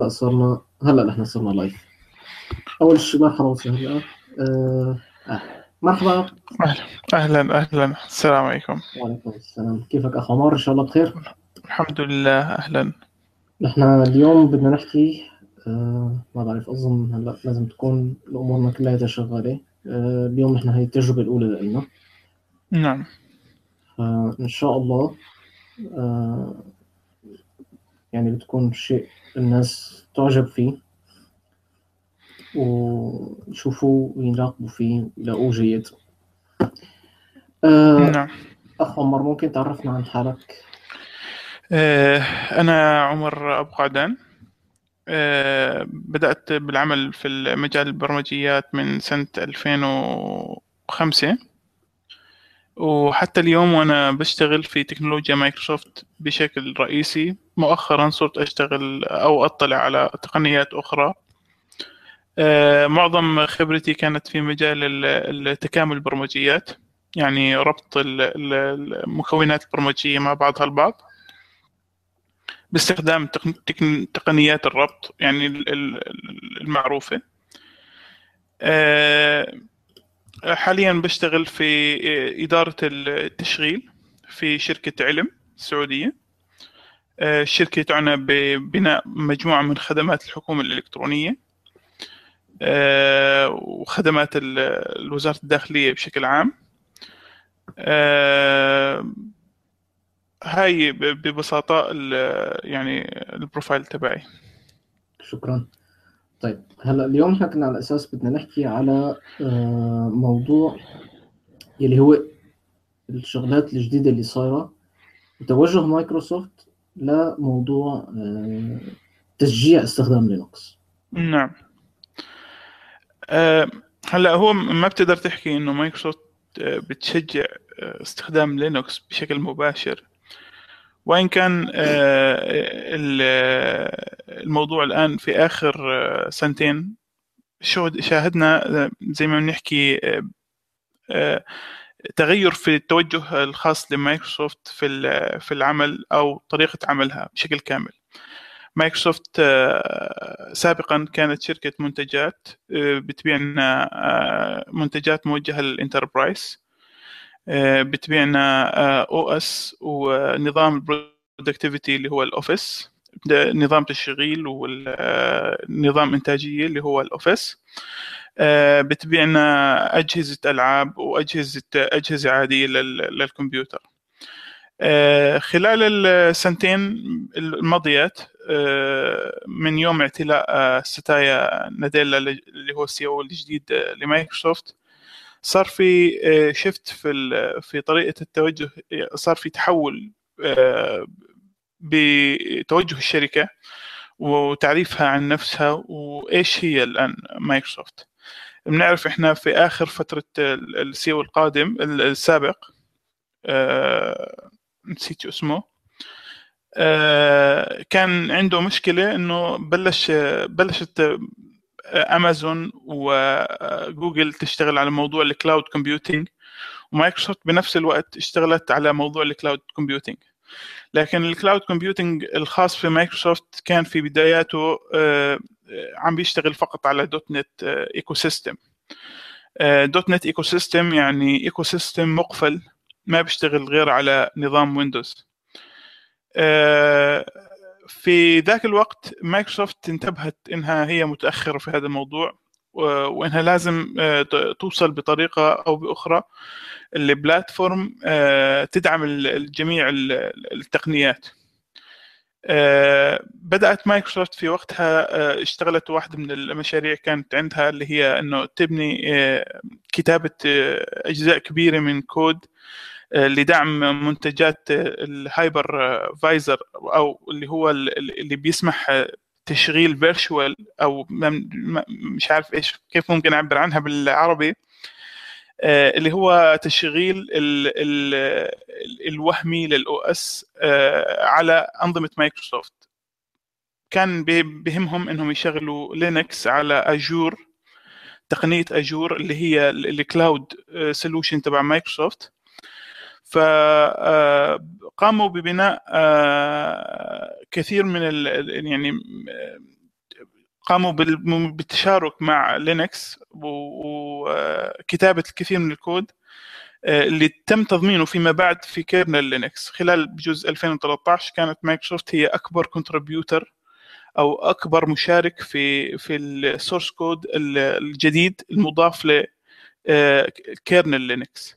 صرنا هلا نحن صرنا لايف أول شيء مرحبا وسهلا آه. آه. مرحبا. أهلا. أهلا أهلا. السلام عليكم. وعليكم السلام. كيفك اخ عمر إن شاء الله بخير. الحمد لله أهلا. نحن اليوم بدنا نحكي آه ما بعرف أظن هلا لازم تكون امورنا كلها شغالة. آه اليوم نحن هي التجربة الأولى لنا نعم. فان شاء الله آه يعني بتكون شيء الناس تعجب فيه ويشوفوا ويراقبوا فيه ويلاقوه جيد. آه نعم. أخ عمر ممكن تعرفنا عن حالك؟ آه، أنا عمر أبو قعدان. آه، بدأت بالعمل في مجال البرمجيات من سنة 2005 وحتى اليوم وأنا بشتغل في تكنولوجيا مايكروسوفت بشكل رئيسي. مؤخرا صرت أشتغل أو أطلع على تقنيات أخرى. آه، معظم خبرتي كانت في مجال التكامل البرمجيات يعني ربط المكونات البرمجية مع بعضها البعض. باستخدام تقنيات الربط يعني المعروفة. آه، حاليا بشتغل في إدارة التشغيل في شركة علم السعودية الشركة تعنى ببناء مجموعة من خدمات الحكومة الإلكترونية آه، وخدمات الوزارة الداخلية بشكل عام. آه، هاي ببساطة يعني البروفايل تبعي. شكرا. طيب هلأ اليوم إحنا كنا على أساس بدنا نحكي على آه، موضوع يلي هو الشغلات الجديدة اللي صايرة. وتوجه مايكروسوفت لموضوع تشجيع استخدام لينكس. نعم. أه هلا هو ما بتقدر تحكي إنه مايكروسوفت آه، بتشجع آه، استخدام لينوكس بشكل مباشر. وإن كان آه، الموضوع الآن في آخر سنتين شاهدنا زي ما بنحكي تغير في التوجه الخاص لمايكروسوفت في في العمل أو طريقة عملها بشكل كامل. مايكروسوفت آه، سابقا كانت شركة منتجات آه، بتبيع لنا آه، منتجات موجهة لل enterprise بتبيعنا OS ونظام ال productivity اللي هو ال Office. نظام تشغيل ونظام إنتاجية اللي هو ال Office. بتبيعنا أجهزة ألعاب واجهزه أجهزة عادية للكمبيوتر. خلال السنتين الماضيات آه، من يوم اعتلاء آه، ساتيا ناديلا اللي هو ال CEO الجديد آه، لمايكروسوفت صار في shift في في طريقة التوجه صار في تحول بتوجه الشركة وتعريفها عن نفسها وإيش هي الآن مايكروسوفت. بنعرف إحنا في آخر فترة ال CEO القديم السابق نسيت اسمه آه، كان عنده مشكلة إنه بلش بلشت أمازون وجوجل تشتغل على موضوع ال cloud computing ومايكروسوفت بنفس الوقت اشتغلت على موضوع ال cloud computing لكن ال cloud computing الخاص في مايكروسوفت كان في بداياته آه، عم بيشتغل فقط على dot net ecosystem dot net ecosystem يعني ecosystem مقفل ما بيشتغل غير على نظام ويندوز آه، في ذاك الوقت مايكروسوفت انتبهت إنها هي متأخرة في هذا الموضوع. وإنها لازم آه، توصل بطريقة أو بأخرى ل platform آه، تدعم جميع التقنيات. بدأت مايكروسوفت في وقتها اشتغلت واحدة من المشاريع كانت عندها اللي هي إنه تبني كتابة أجزاء كبيرة من كود لدعم منتجات ال hypervisor أو اللي هو اللي بيسمح تشغيل virtual أو مش عارف إيش كيف ممكن أعبر عنها بالعربي؟ آه، اللي هو تشغيل ال ال الوهمي لل OS آه، على أنظمة مايكروسوفت. كان بهمهم إنهم يشغلوا لينكس على Azure تقنية Azure اللي هي ال cloud solution تبع مايكروسوفت. فقاموا آه، ببناء آه، كثير من يعني قاموا بالتشارك مع لينكس وكتابه الكثير من الكود اللي تم تضمينه فيما بعد في kernel لينكس. خلال جزء 2013 كانت مايكروسوفت هي أكبر contributor أو أكبر مشارك في في ال source code الجديد المضاف ل kernel لينكس.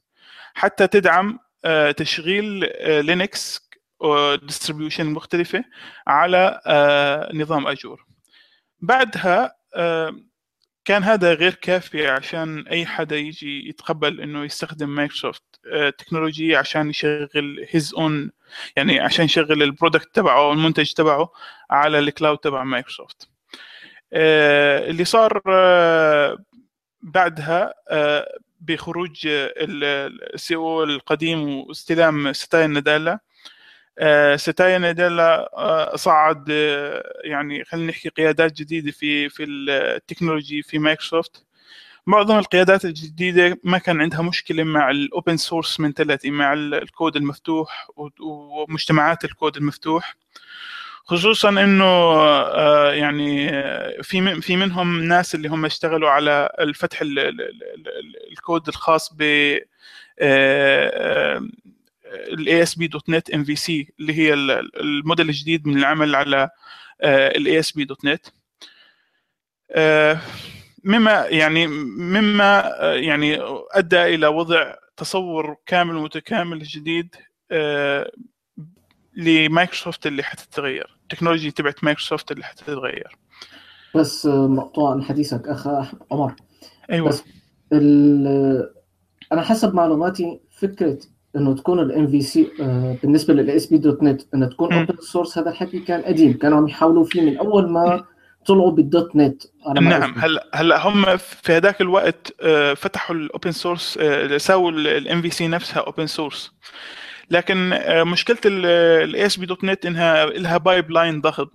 حتى تدعم تشغيل لينكس distribution مختلفة على نظام Azure بعدها كان هذا غير كافي عشان أي حدا يجي يتقبل إنه يستخدم مايكروسوفت تكنولوجيا عشان يشغل his own يعني عشان يشغل ال product تبعه أو المنتج تبعه على ال cloud تبع مايكروسوفت اللي صار بعدها بخروج ال CEO القديم واستلام ساتيا ناديلا. ساتيا ناديلا صعد يعني خلينا نحكي قيادات جديدة في في ال technology في مايكروسوفت. معظم القيادات الجديدة ما كان عندها مشكلة مع ال open source mentality مع الكود المفتوح ومجتمعات الكود المفتوح. خصوصا إنه يعني في في منهم ناس اللي هم اشتغلوا على الفتح الكود الخاص ب الاي اس بي دوت نت ام في سي اللي هي الموديل الجديد من العمل على ال ASP.NET مما يعني مما يعني أدى إلى وضع تصور كامل متكامل جديد لمايكروسوفت اللي حتتغير. ال technology تبعت مايكروسوفت اللي حتتغير بس مقطوع عن حديثك أخ عمر. أيوه. بس أنا حسب معلوماتي فكرة إنه تكون ال MVC بالنسبة لل ASP.NET انه تكون open source هذا الحكي كان قديم كانوا عم يحاولوا فيه من أول ما طلعوا بال .NET نعم. هلا هلا هم في هذاك الوقت فتحوا ال open source سووا ال MVC نفسها open source لكن مشكلة ال ASP.NET إنها لها pipeline ضخم.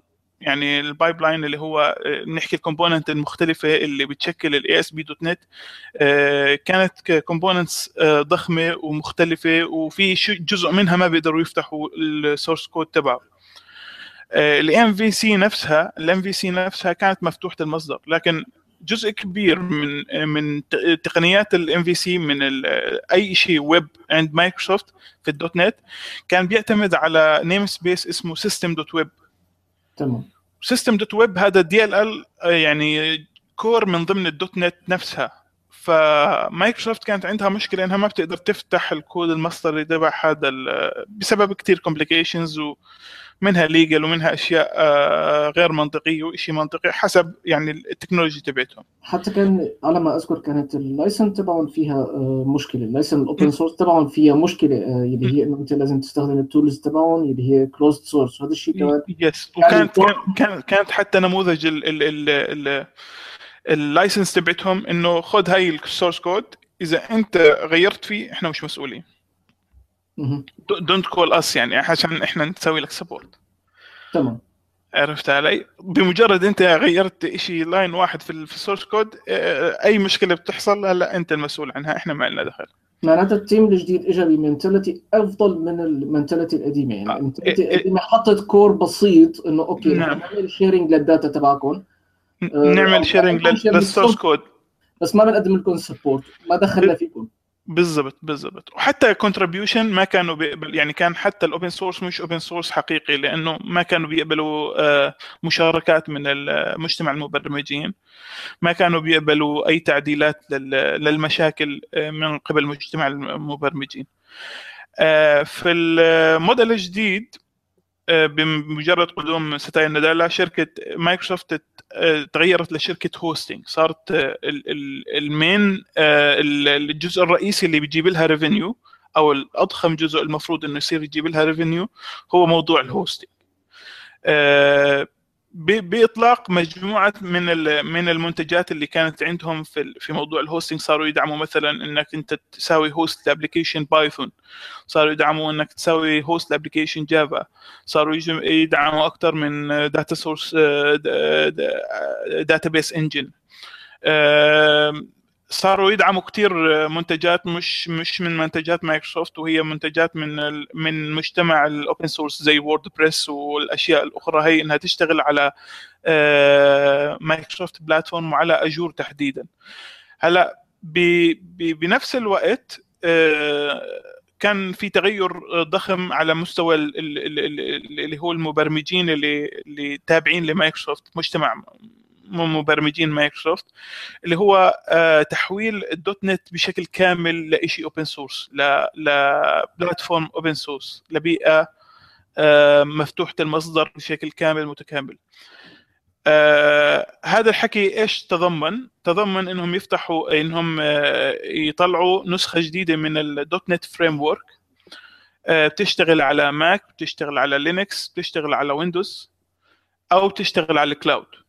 يعني ال pipeline اللي هو بنحكي ال component المختلفة اللي بتشكل ال ASP.NET كانت components ضخمة ومختلفة وفي جزء منها ما بيقدروا يفتحوا ال source code تبعه. ال MVC نفسها ال MVC نفسها كانت مفتوحة المصدر لكن جزء كبير من من تقنيات ال MVC من أي شيء ويب عند مايكروسوفت في. ال .NET كان بيعتمد على namespace اسمه System.Web تمام. System.Web هذا DLL يعني core من ضمن. ال .NET نفسها فمايكروسوفت كانت عندها مشكلة إنها ما بتقدر تفتح الكود المصدري تبع هذا بسبب كثير complications ومنها legal ومنها أشياء غير منطقية وشيء منطقي حسب يعني ال technology تبعتهم. حتى كان على ما أذكر كانت ال license تبعهم فيها مشكلة. ال license ال open source تبعهم فيها مشكلة اللي هي إنه أنت لازم تستخدم ال tools تبعهم اللي هي closed source هذا الشيء كمان yes وكانت كانت كانت حتى نموذج ال ال ال ال license تبعتهم إنه خذ هاي ال source code إذا أنت غيرت فيه إحنا مش مسؤولين. don't call us يعني عشان إحنا نسوي لك support تمام. عرفت علي؟ بمجرد أنت غيرت شيء line واحد في ال source code أي مشكلة بتحصل لا أنت المسؤول عنها إحنا ما لنا دخل. معناتها ال team الجديد اجى ب mentality أفضل من ال mentality القديمة. يعني ال mentality القديمه حطت core بسيط إنه okay نعم. نعمل sharing لل data تبعكم. نعمل sharing لل source code بس ما بنقدم لكم support ما دخلنا فيكم. بالضبط بالضبط. وحتى contribution ما كانوا بيقبل يعني كان حتى ال open source مش open source حقيقي لأنه ما كانوا بيقبلوا مشاركات من المجتمع المبرمجين. ما كانوا بيقبلوا أي تعديلات للمشاكل من قبل مجتمع المبرمجين. في الموديل الجديد بمجرد قدوم ساتيا ناديلا شركة مايكروسوفت تغيرت لشركة hosting صارت ال main الجزء الرئيسي اللي بيجيب لها revenue أو الاضخم جزء المفروض إنه يصير يجيب لها revenue هو موضوع ال hosting بإطلاق مجموعة من من المنتجات اللي كانت عندهم في في موضوع ال hosting صاروا يدعموا مثلا إنك أنت تساوي host ل application Python صاروا يدعموا إنك تساوي host ل application جافا صاروا يدعموا أكثر من data source database engine صاروا يدعموا كثير منتجات مش مش من منتجات مايكروسوفت وهي منتجات من من مجتمع ال open source زي ووردبريس والأشياء الأخرى. هي إنها تشتغل على مايكروسوفت platform وعلى Azure تحديدا. هلأ بنفس الوقت كان في تغير ضخم على مستوى اللي هو المبرمجين اللي اللي تابعين لمايكروسوفت مجتمع مبرمجين مايكروسوفت اللي هو تحويل ال .NET بشكل كامل لشيء open source ل platform open source لبيئة مفتوحة المصدر بشكل كامل متكامل. آه هذا الحكي إيش تضمن؟ تضمن إنهم يفتحوا إنهم آه يطلعوا نسخة جديدة من ال .NET framework آه بتشتغل على ماك بتشتغل على لينكس بتشتغل على ويندوز أو بتشتغل على ال cloud. آه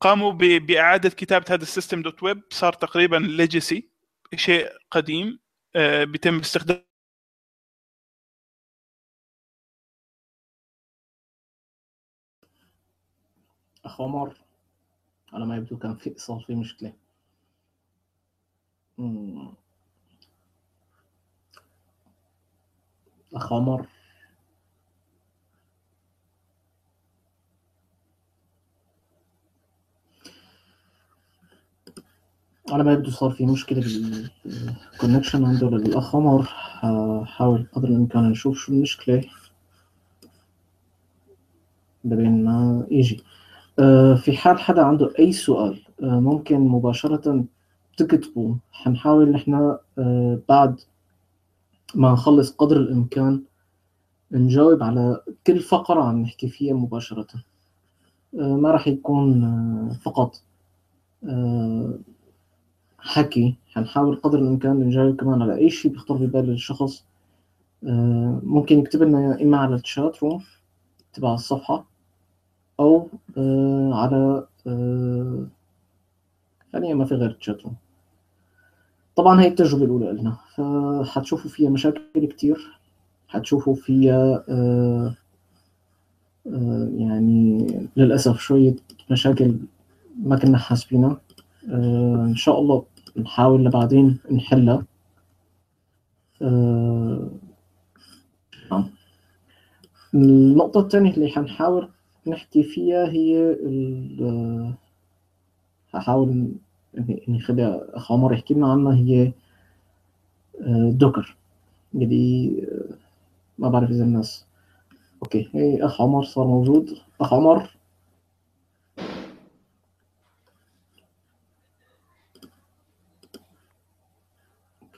قاموا بإعادة كتابة هذا ال System.Web صار تقريبا legacy شيء قديم آه بيتم استخدام أخ عمر على ما يبدو كان في صار في مشكلة مم. أخ عمر على ما يبدو صار في مشكلة بالكونكشن عنده للأخ عمر. حاول قدر الإمكان نشوف شو المشكلة لبين ما يجي. في حال حدا عنده أي سؤال ممكن مباشرة تكتبوا حنحاول نحن بعد ما نخلص قدر الإمكان نجاوب على كل فقرة عم نحكي فيها مباشرة. ما راح يكون فقط. حكي حنحاول قدر الإمكان نجاوب كمان على أي شيء بيخطر ببال الشخص. ممكن يكتب لنا إما على الشات روم تبع الصفحة أو آه على آه حاليا ما في غير الشات روم. طبعا هي التجربة الأولى لنا فحتشوفوا فيها مشاكل كتير حتشوفوا فيها آه آه يعني للأسف شوية مشاكل ما كنا حاسبينها. آه إن شاء الله نحاول لبعدين نحلها. آه النقطة الثانية اللي حنحاول نحكي فيها هي هحاول اني نخلي اخ عمر يحكي لنا عنها هي دوكر. اللي ما بعرف إذا الناس أوكي هي أخ عمر صار موجود. أخ عمر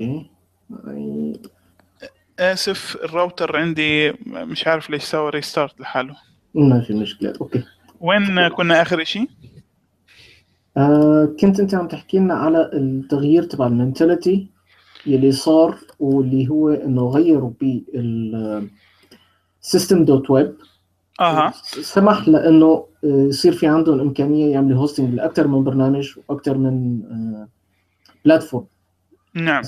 أوكي. اسف الراوتر عندي مش عارف ليش سوى restart لحاله. ما في مشكلة. أوكي. وين كنا آخر شيء؟ آه كنت أنت عم تحكي لنا على التغيير تبع ال mentality يلي صار واللي هو إنه غيروا بال System.Web أها. سمح لإنه يصير في عندهم إمكانية يعملوا hosting لاكثر من برنامج وأكثر من آه بلاتفورم نعم.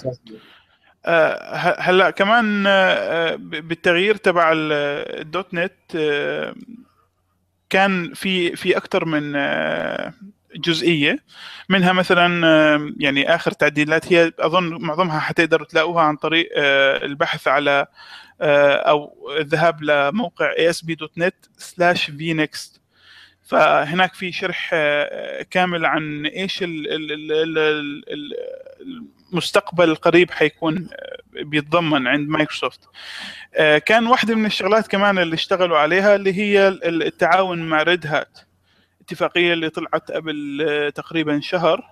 آه هلا كمان آه بالتغيير تبع الدوت نت آه كان في في أكثر من جزئية منها مثلا يعني آخر تعديلات هي أظن معظمها حتقدروا تلاقوها عن طريق البحث على أو الذهاب لموقع asp.net/vnext فهناك في شرح كامل عن إيش المستقبل القريب حيكون بيتضمن عند مايكروسوفت. كان واحدة من الشغلات كمان اللي اشتغلوا عليها اللي هي التعاون مع ريد هات اتفاقية اللي طلعت قبل تقريبا شهر.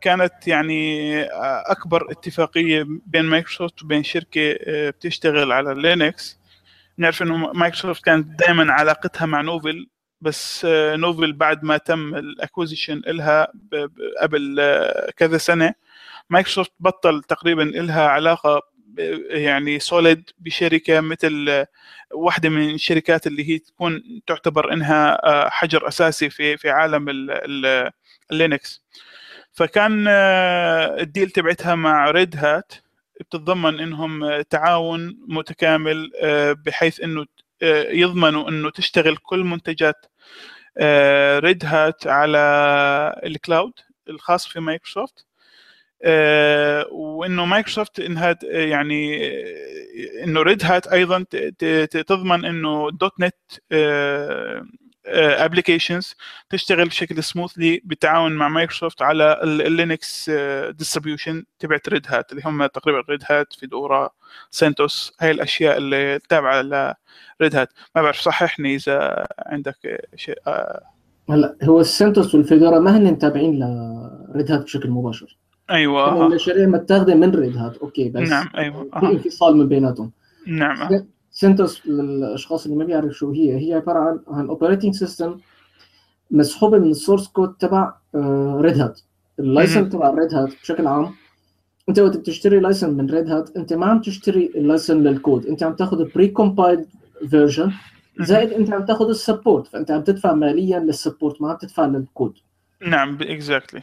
كانت يعني أكبر اتفاقية بين مايكروسوفت وبين شركة بتشتغل على لينكس. نعرف إنه مايكروسوفت كانت دائما علاقتها مع نوفل بس نوفل بعد ما تم ال acquisition لها قبل كذا سنة. مايكروسوفت بطل تقريبا لها علاقة يعني solid بشركة مثل واحدة من الشركات اللي هي تكون تعتبر إنها حجر أساسي في في عالم اللينكس. فكان ال deal تبعتها مع ريد هات بتتضمن إنهم تعاون متكامل بحيث إنه يضمنوا إنه تشتغل كل منتجات ريد هات على ال cloud الخاص في مايكروسوفت. وإنه مايكروسوفت انها يعني إنه ريد هات أيضا تضمن إنه .NET applications تشتغل بشكل smoothly بالتعاون مع مايكروسوفت على اللينكس distribution تبعت ريد هات اللي هم تقريبا ريد هات فيدورا سنتوس هاي الأشياء اللي تابعة لريد هات. ما بعرف صححني إذا عندك شيء هلا هو السنتوس والفيدورا ما هن تابعين لريد هات بشكل مباشر. أيوه المشاريع متاخده من ريد هات. okay بس نعم أيوه في انفصال من بيناتهم. نعم سنتوس للأشخاص اللي ما بيعرفوا شو هي هي عبارة عن عن operating system مسحوبة من ال source code تبع ريد هات ال license تبع ريد هات بشكل عام أنت وقت بتشتري license من ريد هات أنت ما عم تشتري ال license لل code أنت عم تاخذ pre-compiled version زائد أنت عم تاخذ ال support فأنت عم تدفع ماليا لل support ما عم تدفع للكود نعم اكزاكتلي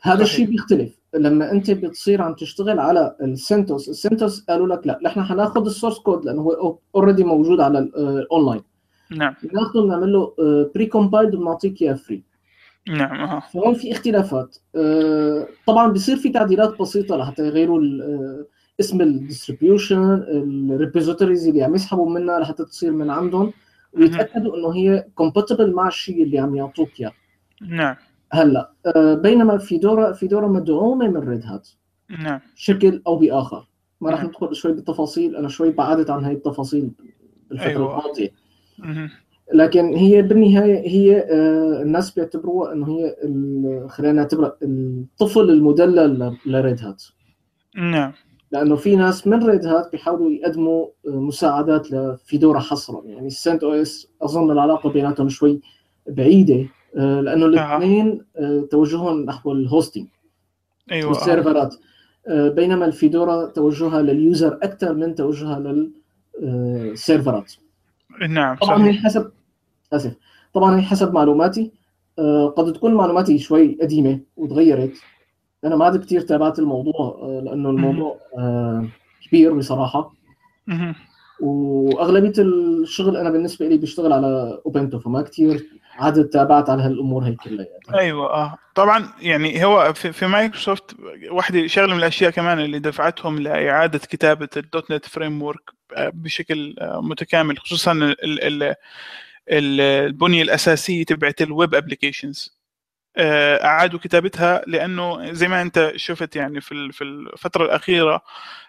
هذا الشيء بيختلف. لما انت بتصير عم تشتغل على السنتوس السنتوس قالوا لك لا نحن حناخذ ال source code لأنه هو already موجود على الاونلاين نعم. بناخذه بنعمل له pre-compiled وبنعطيك إياه free نعم آه. فهون في اختلافات. طبعا بيصير في تعديلات بسيطة لحتى يغيروا اسم ال distribution ال repositories اللي عم يسحبوا منها لحتى تصير من عندهم ويتأكدوا إنه هي compatible مع الشيء اللي عم يعطوك إياه. نعم. هلا بينما فيدورا فيدورا مدعومة من ريد هات نعم. بشكل أو بآخر. ما راح نعم. ندخل شوي بالتفاصيل أنا شوي بعدت عن هاي التفاصيل بالفترة أيوة. الماضية. لكن هي بالنهاية هي آه، الناس بيعتبروها إنه هي خلينا نعتبرها الطفل المدلل لريد هات نعم. لأنه في ناس من ريد هات بيحاولوا يقدموا آه، مساعدات لفيدورا حصرا. يعني ال CentOS أظن العلاقة بيناتهم شوي بعيدة. آه، لأنه الاثنين آه، توجههم نحو ال hosting أيوه آه. والسيرفرات. آه، بينما الفيدورا توجهها لل user أكثر من توجهها للسيرفرات نعم طبعا هي حسب آسف. طبعا هي حسب معلوماتي. آه، قد تكون معلوماتي شوي قديمة وتغيرت. أنا ما عاد كثير تابعت الموضوع آه، لأنه الموضوع آه، كبير بصراحة. وأغلبية الشغل أنا بالنسبة لي بشتغل على اوبنتو فما كثير عاد تابعت على هالأمور هي كلها أيوه آه. طبعا يعني هو في, في مايكروسوفت واحدة شغلة من الأشياء كمان اللي دفعتهم لإعادة كتابة ال .NET framework بشكل آه، متكامل خصوصا ال- ال- البنية الأساسية تبعت ال web applications أعادوا كتابتها لأنه زي ما أنت شفت يعني في في الفترة الأخيرة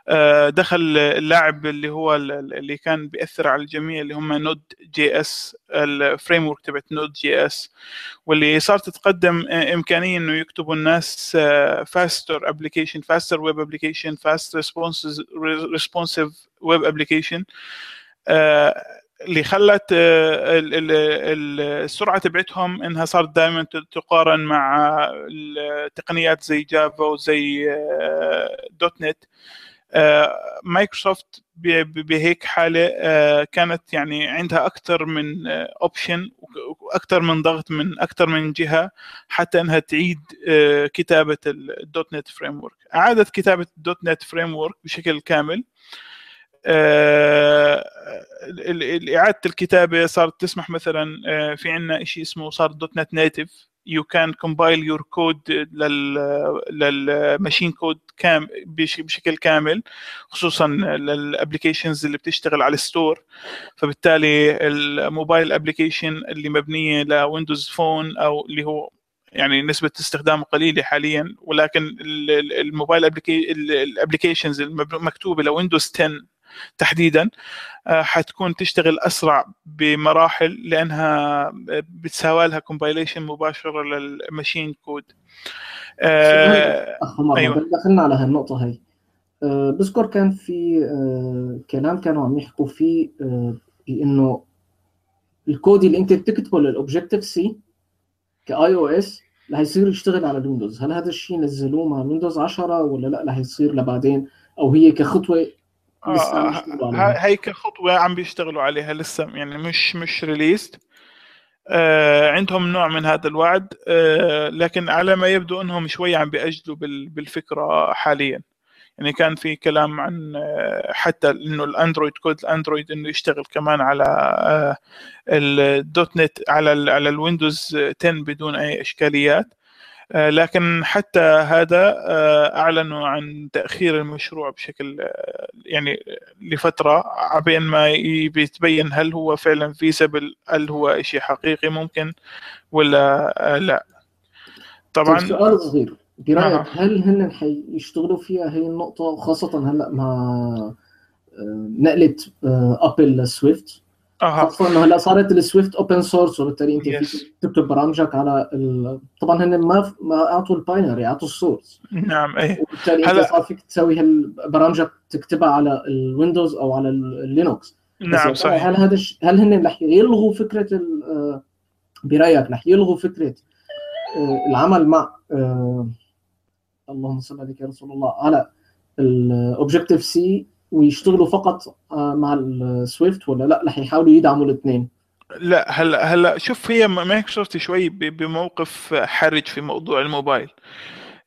آه، دخل اللاعب اللي هو ال- اللي كان بيأثر على الجميع اللي هم نود جي إس الفريم ورك تبعت نود جي إس واللي صار تتقدم آه، إمكانية إنه يكتبوا الناس faster application faster web application fast responsive web application اللي خلت آه، ال- ال- ال- السرعة تبعتهم إنها صارت دائما تقارن مع التقنيات زي Java وزي آه، .NET. آه، مايكروسوفت بهيك حالة كانت يعني عندها أكثر من option وأكثر من ضغط من أكثر من جهة حتى إنها تعيد كتابة ال .NET framework أعادت كتابة ال .NET frame بشكل كامل. إعادة الكتابة صارت تسمح مثلا آه، في عندنا شيء اسمه صار .NET Native you can compile your code لل لل machine code كام بش- بشكل كامل خصوصا لل applications اللي بتشتغل على ال store. فبالتالي ال mobile application اللي مبنية ل Windows Phone أو اللي هو يعني نسبة استخدامه قليلة حاليا ولكن ال- ال- ال mobile ال applications المكتوبة ل Windows 10 تحديدا آه، حتكون تشتغل أسرع بمراحل لأنها بتساوي لها compilation مباشرة لل machine code آه، أيوة. دخلنا على هالنقطة هي أه بذكر كان في أه كلام كانوا عم يحكوا فيه أه بانه الكود اللي أنت بتكتبه لل Objective-C ك iOS رح يصير يشتغل على ال Windows هل هذا الشيء نزلوه مع Windows 10 ولا لا؟ رح يصير لبعدين؟ أو هي كخطوة آه، يشتغلوا عليها ه- هي كخطوة عم بيشتغلوا عليها لسه يعني مش مش released آه عندهم نوع من هذا الوعد آه لكن على ما يبدو إنهم شوي عم بيأجلوا بال- بالفكرة حاليا. يعني كان في كلام عن آه، حتى إنه ال Android code ال Android إنه يشتغل كمان على آه، ال .NET على ال على ال Windows 10 بدون أي إشكاليات. لكن حتى هذا أعلنوا عن تأخير المشروع بشكل يعني لفترة عبين ما يتبين هل هو فعلا feasible هل هو شيء حقيقي ممكن ولا لا طبعا سؤال صغير برأيك آه. هل هن حيشتغلوا فيها هي النقطة خاصة هلأ مع آه، نقلة Apple ل Swift. خاصه انه هلا صارت ال Swift open source وبالتالي أنت yes. فيك تكتب برامجك على ال... طبعا هن ما ما أعطوا ال binary أعطوا ال source نعم اي وبالتالي هلا... انت صار فيك تسوي برامجك تكتبها على ال Windows أو على ال Linux نعم صحيح. هل هذا هل هن رح يلغوا فكرة ال... آه، برأيك رح يلغوا فكرة العمل مع اللهم صل على يا رسول الله على ال Objective-C ويشتغلوا فقط آه، مع ال Swift ولا لا؟ رح يحاولوا يدعموا الاثنين. لا هلا هلا شوف هي مايكروسوفت شوي بموقف حرج في موضوع الموبايل.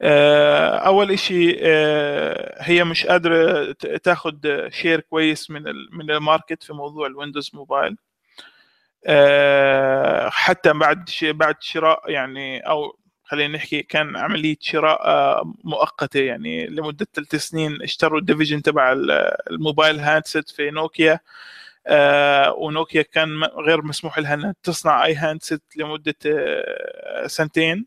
آه، أول شيء آه، هي مش قادرة تاخذ share كويس من من ال market في موضوع ال Windows Mobile حتى بعد بعد شراء يعني أو خلينا نحكي كان عملية شراء آه، مؤقتة يعني لمدة ثلاث سنين اشتروا ال division تبع ال mobile handset في نوكيا آه، ونوكيا كان غير مسموح لها إنها تصنع أي handset لمدة آه، سنتين.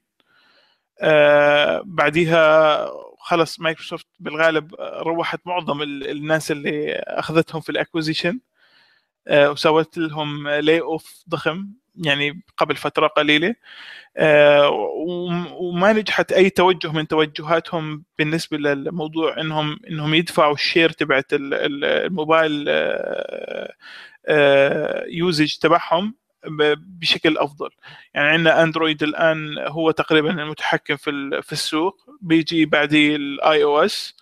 بعديها خلص مايكروسوفت بالغالب روحت معظم الناس اللي أخذتهم في ال acquisition وسوت لهم layoff ضخم. يعني قبل فترة قليلة آه، وما نجحت أي توجه من توجهاتهم بالنسبة للموضوع إنهم إنهم يدفعوا ال share تبعت ال mobile usage آه، آه، تبعهم بشكل أفضل. يعني عندنا Android الآن هو تقريبا المتحكم في في السوق بيجي بعديه ال iOS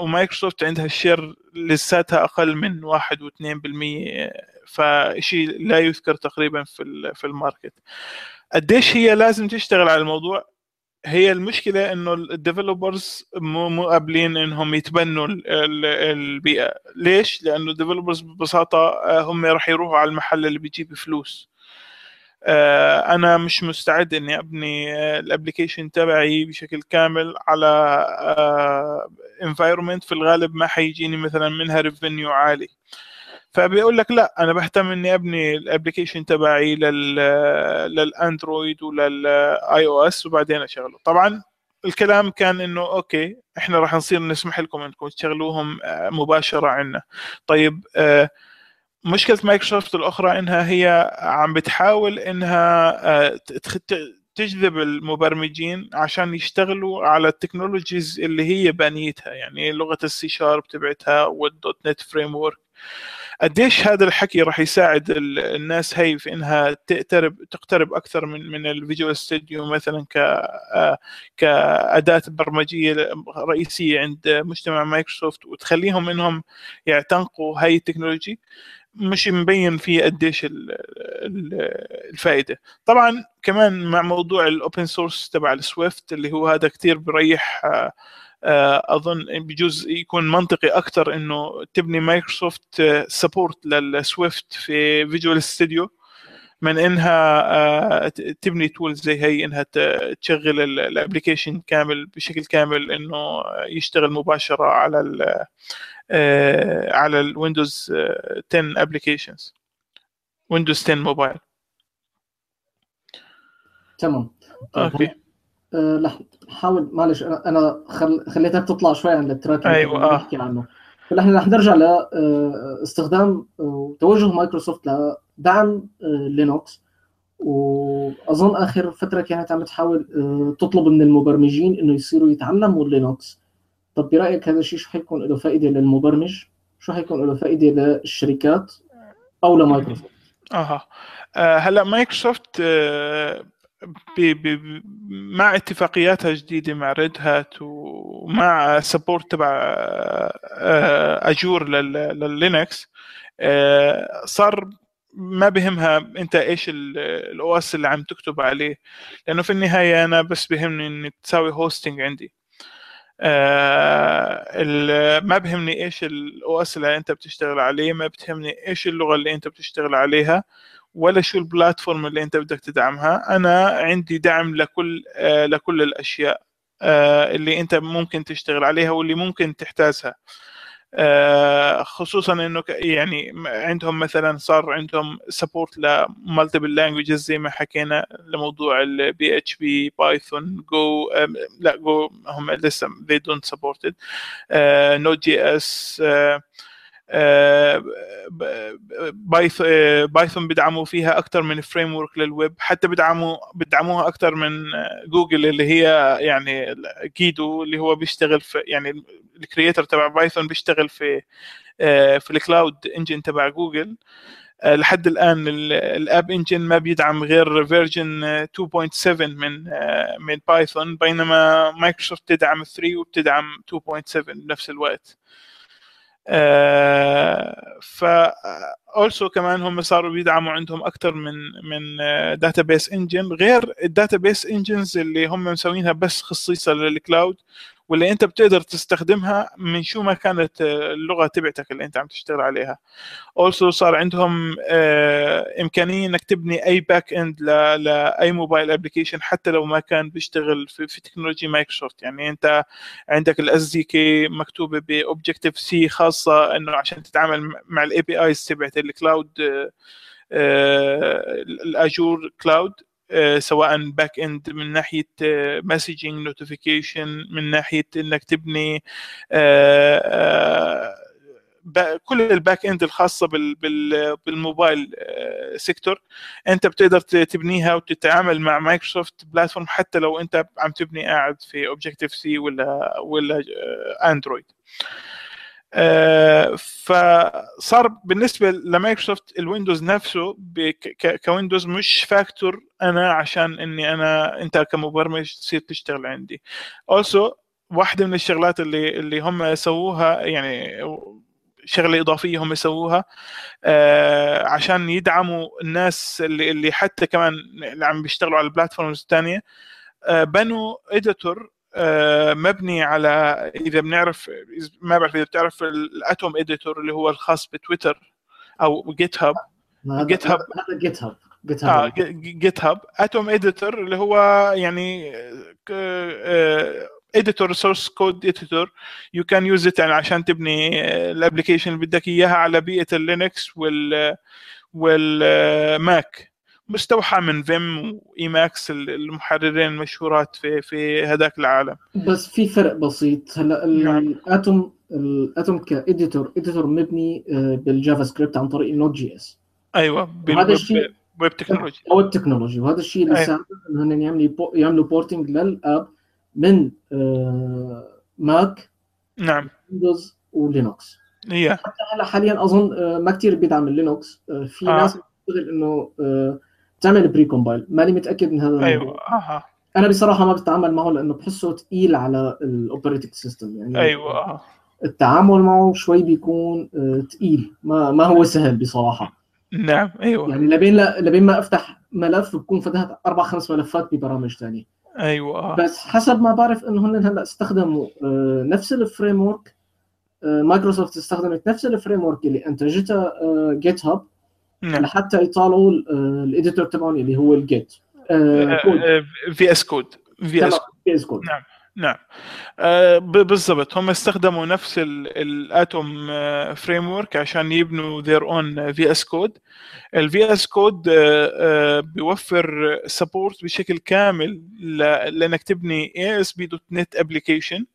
ومايكروسوفت عندها ال share لساتها أقل من 1 و2% فشيء لا يذكر تقريبا في في ال market. قديش هي لازم تشتغل على الموضوع؟ هي المشكلة إنه ال developers مو قابلين إنهم يتبنوا البيئة. ليش؟ لأنه ال developers ببساطة آه، هم راح يروحوا على المحل اللي بيجيب فلوس. آه، أنا مش مستعد إني أبني آه، ال application تبعي بشكل كامل على environment في الغالب ما حيجيني مثلا منها revenue عالي. فبيقول لك لا أنا بهتم إني أبني ال application تبعي لل لل Android ولل iOS وبعدين أشغله. طبعا الكلام كان إنه okay إحنا راح نصير نسمح لكم إنكم تشغلوهم آه، مباشرة عندنا طيب آه، مشكلة مايكروسوفت الأخرى إنها هي عم بتحاول إنها آه، تجذب المبرمجين عشان يشتغلوا على ال technologies اللي هي بانيتها يعني لغة السي شارب تبعتها وال .NET framework. قديش هذا الحكي راح يساعد الناس هي في إنها تقترب تقترب أكثر من من ال Visual Studio مثلا ك آه، كأداة برمجية رئيسية عند مجتمع مايكروسوفت وتخليهم إنهم يعتنقوا هاي ال technology مش مبين فيه قديش الفائدة. طبعا كمان مع موضوع ال open source تبع ال Swift اللي هو هذا كثير بريح آه، أظن بجوز يكون منطقي أكثر إنه تبني مايكروسوفت support لل Swift في Visual Studio من إنها آه، تبني tools زي هي إنها تشغل ال application كامل بشكل كامل إنه يشتغل مباشرة على ال على ال Windows 10 applications Windows 10 موبايل تمام. okay. أه لحظة حاول معلش أنا أنا خل... خليتك تطلع شوي عن ال track اللي أيوه نحكي عنه. فنحن رح نرجع لاستخدام وتوجه مايكروسوفت لدعم لينوكس. وأظن آخر فترة كانت عم تحاول تطلب من المبرمجين إنه يصيروا يتعلموا لينوكس. طب برأيك هذا الشيء شو حيكون له فائدة للمبرمج؟ شو حيكون له فائدة للشركات أو لمايكروسوفت؟ أها. آه هلا مايكروسوفت آه مع اتفاقياتها الجديدة مع Red Hat ومع support تبع آه، Azure لل Linux آه، صار ما بهمها انت إيش ال OS اللي عم تكتب عليه لأنه في النهاية أنا بس بهمني انك تساوي hosting عندي. آه ما بهمني إيش ال OS اللي أنت بتشتغل عليه ما بتهمني إيش اللغة اللي أنت بتشتغل عليها. ولا شو ال platform اللي انت بدك تدعمها. أنا عندي دعم لكل آه لكل الأشياء آه اللي انت ممكن تشتغل عليها واللي ممكن تحتاجها. آه خصوصا إنه يعني عندهم مثلا صار عندهم support ل multiple languages زي ما حكينا لموضوع ال PHP Python Go لا Go هم لسه they don't support it. Node JS Python بيدعموا فيها أكثر من framework لل web حتى بيدعموا بيدعموها أكثر من جوجل اللي هي يعني Guido اللي هو بيشتغل في يعني ال creator تبع Python بيشتغل في في ال cloud engine تبع جوجل لحد الآن ال App Engine ما بيدعم غير version 2.7 من من Python بينما مايكروسوفت تدعم 3 وبتدعم 2.7 بنفس الوقت. آه ف also كمان هم صاروا بيدعموا عندهم أكثر من من database engine غير ال database engines اللي هم مسوينها بس خصيصه لل cloud واللي انت بتقدر تستخدمها من شو ما كانت اللغة تبعتك اللي انت عم تشتغل عليها. Also صار عندهم إمكانية إنك تبني أي back end لأي mobile application حتى لو ما كان بيشتغل في, في technology مايكروسوفت يعني انت عندك ال SDK مكتوبة ب Objective-C خاصة إنه عشان تتعامل مع ال APIs تبعت ال cloud ال Azure cloud سواء back end من ناحية messaging notification من ناحية إنك تبني كل ال back end الخاصة بال mobile sector أنت بتقدر تبنيها وتتعامل مع مايكروسوفت platform حتى لو أنت عم تبني قاعد في Objective-C ولا ولا Android آه فصار بالنسبة لمايكروسوفت ال Windows نفسه ك Windows مش factor أنا عشان إني أنا أنت كمبرمج تصير تشتغل عندي. Also واحدة من الشغلات اللي اللي هم سووها يعني شغلة إضافية هم يسووها آه عشان يدعموا الناس اللي اللي حتى كمان اللي عم بيشتغلوا على ال platforms الثانية آه بنوا editor مبني على إذا بنعرف ما بعرف إذا بتعرف ال Atom editor اللي هو الخاص بتويتر أو جيت هاب جيت هاب جيت هاب جيت هاب جيت هاب أتوم إديتور اللي هو يعني editor source code editor. You can use it يعني عشان تبني ال application اللي بدك إياها على بيئة ال Linux وال وال Mac مستوحى من Vim و Emacs المحررين المشهورات في في هذاك العالم. بس في فرق بسيط. هلا ال Atom ال Atom ك editor editor مبني بال JavaScript عن طريق ال Node JS أيوه هذا الشيء Web technology. أو ال technology وهذا الشيء اللي ساعد انهم يعملوا يعملوا porting لل app من Mac نعم. Windows و Linux. هي. حتى هلا حاليا أظن ما كثير بيدعم ال Linux في آه. ناس بتشتغل إنه تعمل pre-compile ماني متأكد من هذا. أيوه. أها. أنا بصراحة ما بتعامل معه لأنه بحسه ثقيل على ال operating system يعني أيوه التعامل معه شوي بيكون ثقيل ما ما هو سهل بصراحة. نعم أيوه. يعني لبين لبين ما أفتح ملف بكون فتحت أربع خمس ملفات ببرامج ثانية أيوه آه. بس حسب ما بعرف إنه هن هلأ استخدموا نفس ال framework مايكروسوفت استخدمت نفس ال framework اللي انتجتها GitHub نعم. لحتى يطالعوا ال editor تبعهم اللي هو الجيت في اس كود. في اس كود نعم نعم. آه بالضبط. هم استخدموا نفس ال Atom framework عشان يبنوا their own VS Code ال VS Code بيوفر support بشكل كامل لأنك تبني اي اس بي دوت نت ابلكيشن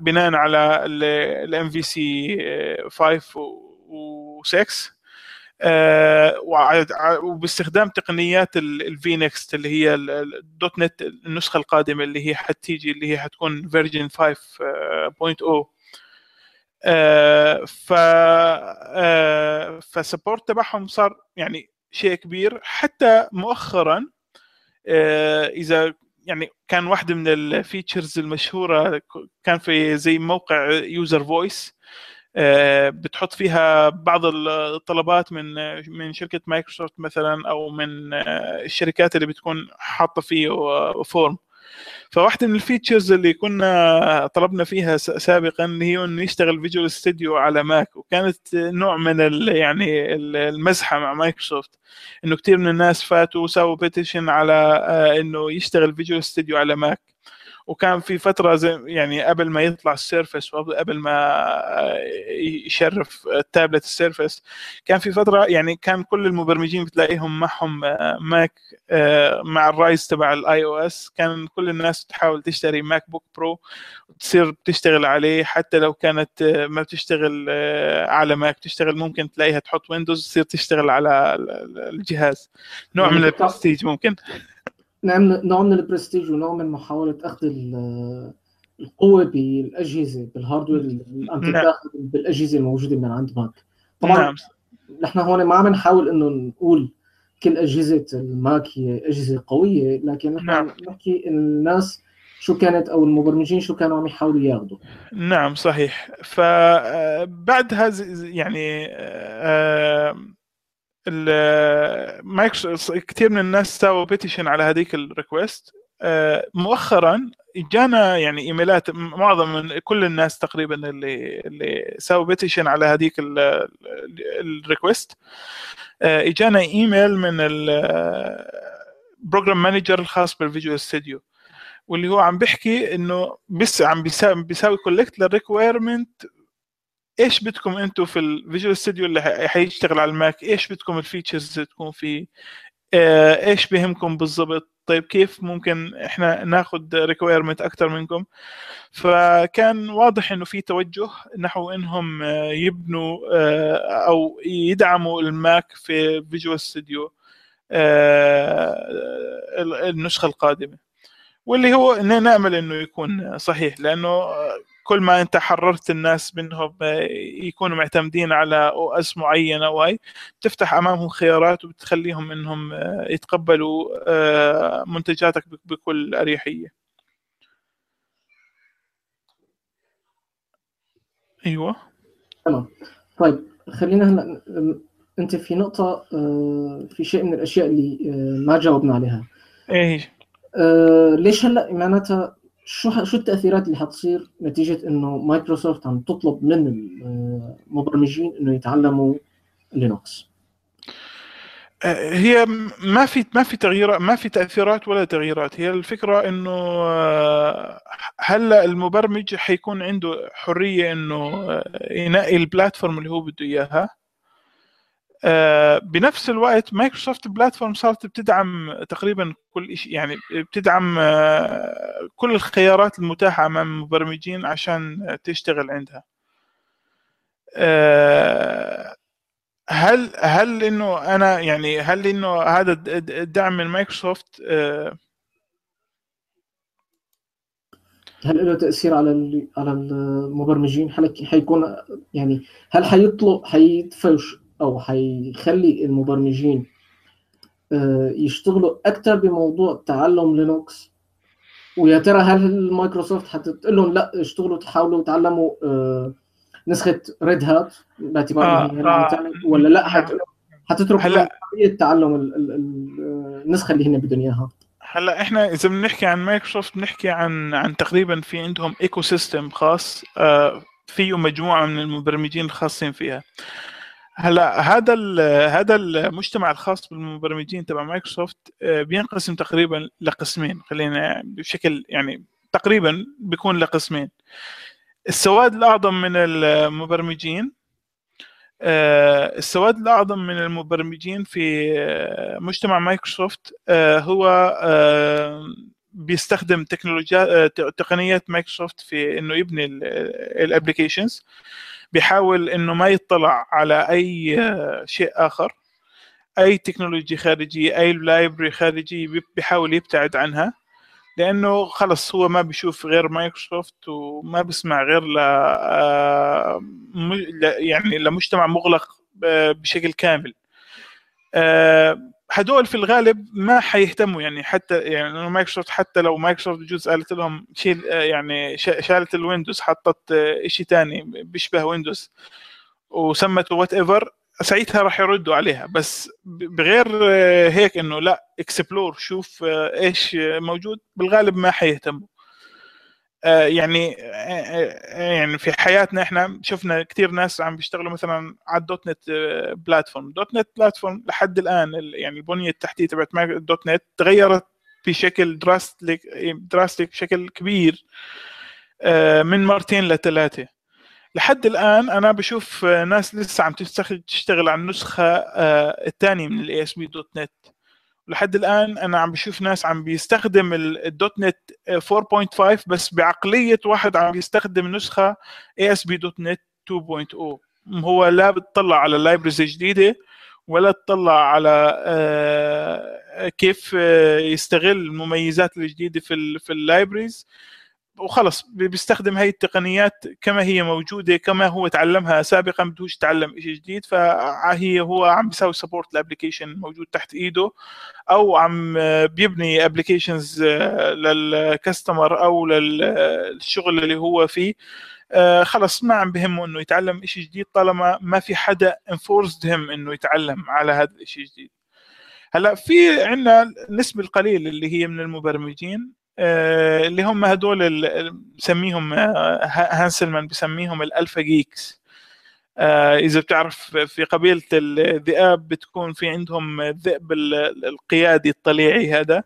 بناء على ال MVC 5 و6 آه وباستخدام تقنيات ال vNext اللي هي ال .NET النسخة القادمة اللي هي حتيجي اللي هي حتكون version 5.0 آه ف آه ف support تبعهم صار يعني شيء كبير. حتى مؤخرا إذا يعني كان واحدة من ال features المشهورة كان في زي موقع UserVoice بتحط فيها بعض الطلبات من من شركة مايكروسوفت مثلا أو من الشركات اللي بتكون حاطة فيه forum فواحدة من ال features اللي كنا طلبنا فيها سابقا هي إنه يشتغل Visual Studio على Mac وكانت نوع من يعني المزحة مع مايكروسوفت. إنه كثير من الناس فاتوا وسووا petition على إنه يشتغل Visual Studio على Mac وكان في فترة زي يعني قبل ما يطلع ال Surface وقبل ما يشرف ال tablet ال Surface كان في فترة يعني كان كل المبرمجين بتلاقيهم معهم Mac مع ال rise تبع ال iOS كان كل الناس تحاول تشتري MacBook Pro وتصير بتشتغل عليه. حتى لو كانت ما بتشتغل على Mac تشتغل ممكن تلاقيها تحط Windows تصير تشتغل على الجهاز. نوع من البرستيج ممكن. نوع من البرستيج ونوع من محاولة أخذ القوة بالأجهزة بال hardware اللي عم تتاخذ بالأجهزة الموجودة من عند Mac طبعا نعم. نحن هون ما عم نحاول إنه نقول كل أجهزة ال Mac هي أجهزة قوية لكن نحن نعم. نحكي الناس شو كانت أو المبرمجين شو كانوا عم يحاولوا ياخذوا نعم صحيح فبعد هذا يعني مايكروسوفت كثير من الناس سووا petition على هذيك ال request مؤخرا اجانا يعني إيميلات معظم من كل الناس تقريبا اللي اللي سووا petition على هذيك ال request إجانا إيميل من ال program manager الخاص بال Visual Studio واللي هو عم بيحكي إنه بس عم بيساوي collect لل requirement إيش بدكم أنتم في ال Visual Studio اللي حيشتغل على ال Mac؟ إيش بدكم ال features تكون فيه؟ آه، إيش بهمكم بالضبط؟ طيب كيف ممكن إحنا ناخذ requirement أكثر منكم؟ فكان واضح إنه في توجه نحو إنهم يبنوا آه، أو يدعموا ال Mac في Visual Studio النسخة القادمة. واللي هو نأمل إنه يكون صحيح لأنه كل ما انت حررت الناس منهم يكونوا معتمدين على OS معينه وهي بتفتح أمامهم خيارات وبتخليهم إنهم يتقبلوا آه، منتجاتك بكل أريحية. أيوه. تمام. طيب خلينا هلا أنت في نقطة آه، في شيء من الأشياء اللي آه، ما جاوبنا عليها. إيه. ليش هلا معناتها شو شو التأثيرات اللي حتصير نتيجة إنه مايكروسوفت عم تطلب من المبرمجين إنه يتعلموا Linux؟ آه، هي ما في ما في تغييرات ما في تأثيرات ولا تغييرات. هي الفكرة إنه آه، هلا المبرمج حيكون عنده حرية إنه آه، ينقي ال platform اللي هو بده إياها؟ بنفس الوقت مايكروسوفت platform صارت بتدعم تقريبا كل شيء يعني بتدعم آه، كل الخيارات المتاحة أمام المبرمجين عشان تشتغل عندها. آه، هل هل إنه أنا يعني هل إنه هذا الدعم من مايكروسوفت هل له تأثير على على المبرمجين؟ هل حيكون يعني هل حيطلب حيدفعوا أو حيخلي المبرمجين آه، يشتغلوا أكثر بموضوع تعلم Linux؟ ويا ترى هل مايكروسوفت حتقول لهم لا اشتغلوا تحاولوا تعلموا آه، نسخة Red Hat باعتبار آه آه. ولا لا؟ حتترك هلا. طريقة تعلم النسخة اللي هن بدهم إياها؟ هلا إحنا إذا بنحكي عن مايكروسوفت بنحكي عن عن تقريبا في عندهم ecosystem خاص فيه مجموعة من المبرمجين الخاصين فيها. هلا هذا هذا المجتمع الخاص بالمبرمجين تبع مايكروسوفت آه، بينقسم تقريبا لقسمين خلينا بشكل يعني تقريبا بيكون لقسمين. السواد الأعظم من المبرمجين آه، السواد الأعظم من المبرمجين في آه، مجتمع مايكروسوفت هو بيستخدم تكنولوجيا تقنيات مايكروسوفت في إنه يبني ال applications بيحاول إنه ما يطلع على أي شيء آخر. أي technology خارجيه أي library خارجيه بيحاول يبتعد عنها. لأنه خلص هو ما بيشوف غير مايكروسوفت وما بيسمع غير ل يعني لمجتمع مغلق بشكل كامل. هدول في الغالب ما حيهتموا يعني حتى يعني مايكروسوفت حتى لو مايكروسوفت بجوز قالت لهم شيل يعني شالت ال Windows حطت شيء ثاني بيشبه Windows وسمته whatever ساعتها راح يردوا عليها. بس بغير هيك إنه لا explore شوف إيش موجود بالغالب ما حيهتموا. يعني يعني في حياتنا إحنا شفنا كثير ناس عم بيشتغلوا مثلا على ال .NET platform .NET platform لحد الآن يعني البنية التحتية تبعت ال .NET تغيرت بشكل drastic drastic بشكل كبير من مرتين لثلاثة. لحد الآن أنا بشوف ناس لسه عم تشتغل على النسخة الثانية من ال ASP.NET. لحد الآن أنا عم بشوف ناس عم بيستخدم ال .NET 4.5 بس بعقلية واحد عم بيستخدم نسخة اي اس بي دوت نت 2.0 هو لا بتطلع على ال libraries الجديده ولا تطلع على كيف يستغل المميزات الجديدة في في ال libraries وخلص بيستخدم هاي التقنيات كما هي موجودة كما هو تعلمها سابقا بدوش يتعلم شيء جديد فهي هو عم بيسوي support ل application موجود تحت إيده أو عم بيبني applications لل customer أو للشغل اللي هو فيه. خلص ما عم بهمه إنه يتعلم شيء جديد طالما ما في حدا enforced هم إنه يتعلم على هذا الشيء الجديد. هلأ في عندنا النسبة القليلة اللي هي من المبرمجين. اللي هم هدول بسميهم هانسلمان بسميهم ال alpha geeks. إذا بتعرف في قبيلة الذئاب بتكون في عندهم الذئب القيادي الطليعي هذا.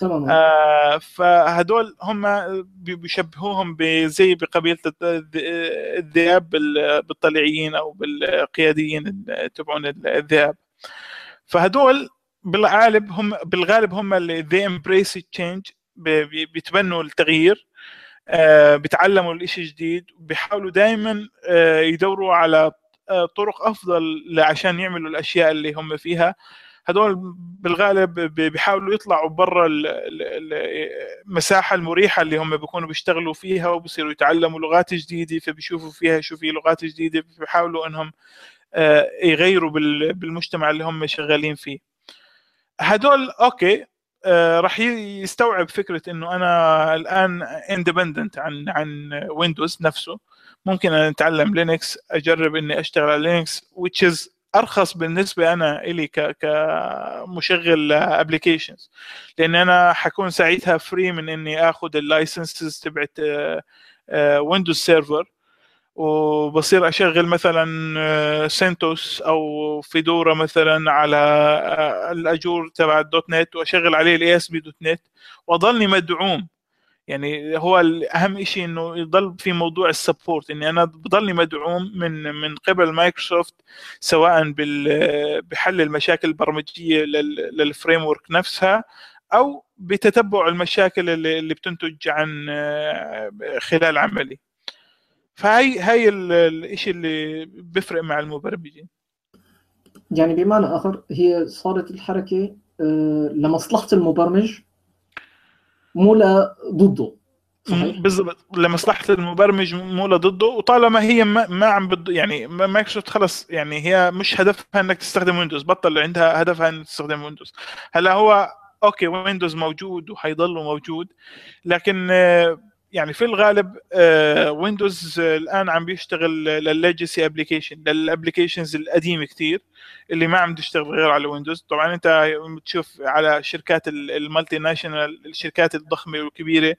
تمام. آه فهدول هم بيشبهوهم زي بقبيلة الذئاب بالطليعيين أو بالقياديين تبعون الذئاب. فهدول بالغالب هم بالغالب هم اللي they embrace change. بيتبنوا التغيير آه بيتعلموا الإشي جديد بيحاولوا دائما آه يدوروا على آه طرق أفضل عشان يعملوا الأشياء اللي هم فيها. هدول بالغالب بيحاولوا يطلعوا برا المساحة المريحة اللي هم بيكونوا بيشتغلوا فيها وبصيروا يتعلموا لغات جديدة فبيشوفوا فيها شو في لغات جديدة بيحاولوا إنهم يغيروا بالمجتمع اللي هم شغالين فيه. هدول okay راح يستوعب فكرة إنه أنا الآن independent عن عن Windows نفسه. ممكن أنا أتعلم Linux أجرب إني أشتغل على Linux which is أرخص بالنسبة أنا إلي كمشغل applications لأن أنا حكون ساعتها free من إني آخذ ال licenses تبعت Windows Server وبصير أشغل مثلا CentOS أو Fedora مثلا على ال Azure تبع ال .NET وأشغل عليه ال ASP.NET وأضلني مدعوم. يعني هو اهم شيء إنه يضل في موضوع ال support إني أنا بضلني مدعوم من من قبل مايكروسوفت سواء بحل المشاكل البرمجية لل framework نفسها أو بتتبع المشاكل اللي, اللي بتنتج عن خلال عملي. فهي هي الشيء اللي بيفرق مع المبرمجين. يعني بمعنى آخر هي صارت الحركة لمصلحة المبرمج مو ضده صحيح؟ بالضبط. لمصلحة المبرمج مو ضده وطالما هي ما, ما عم بد يعني مايكروسوفت خلص. يعني هي مش هدفها إنك تستخدم Windows بطل عندها هدفها إنك تستخدم Windows هلا هو okay Windows موجود وحيضل موجود لكن يعني في الغالب Windows الآن عم بيشتغل للل legacy application لل applications القديمة كثير اللي ما عم تشتغل غير على Windows طبعا أنت بتشوف على شركات ال multinational الشركات الضخمة والكبيرة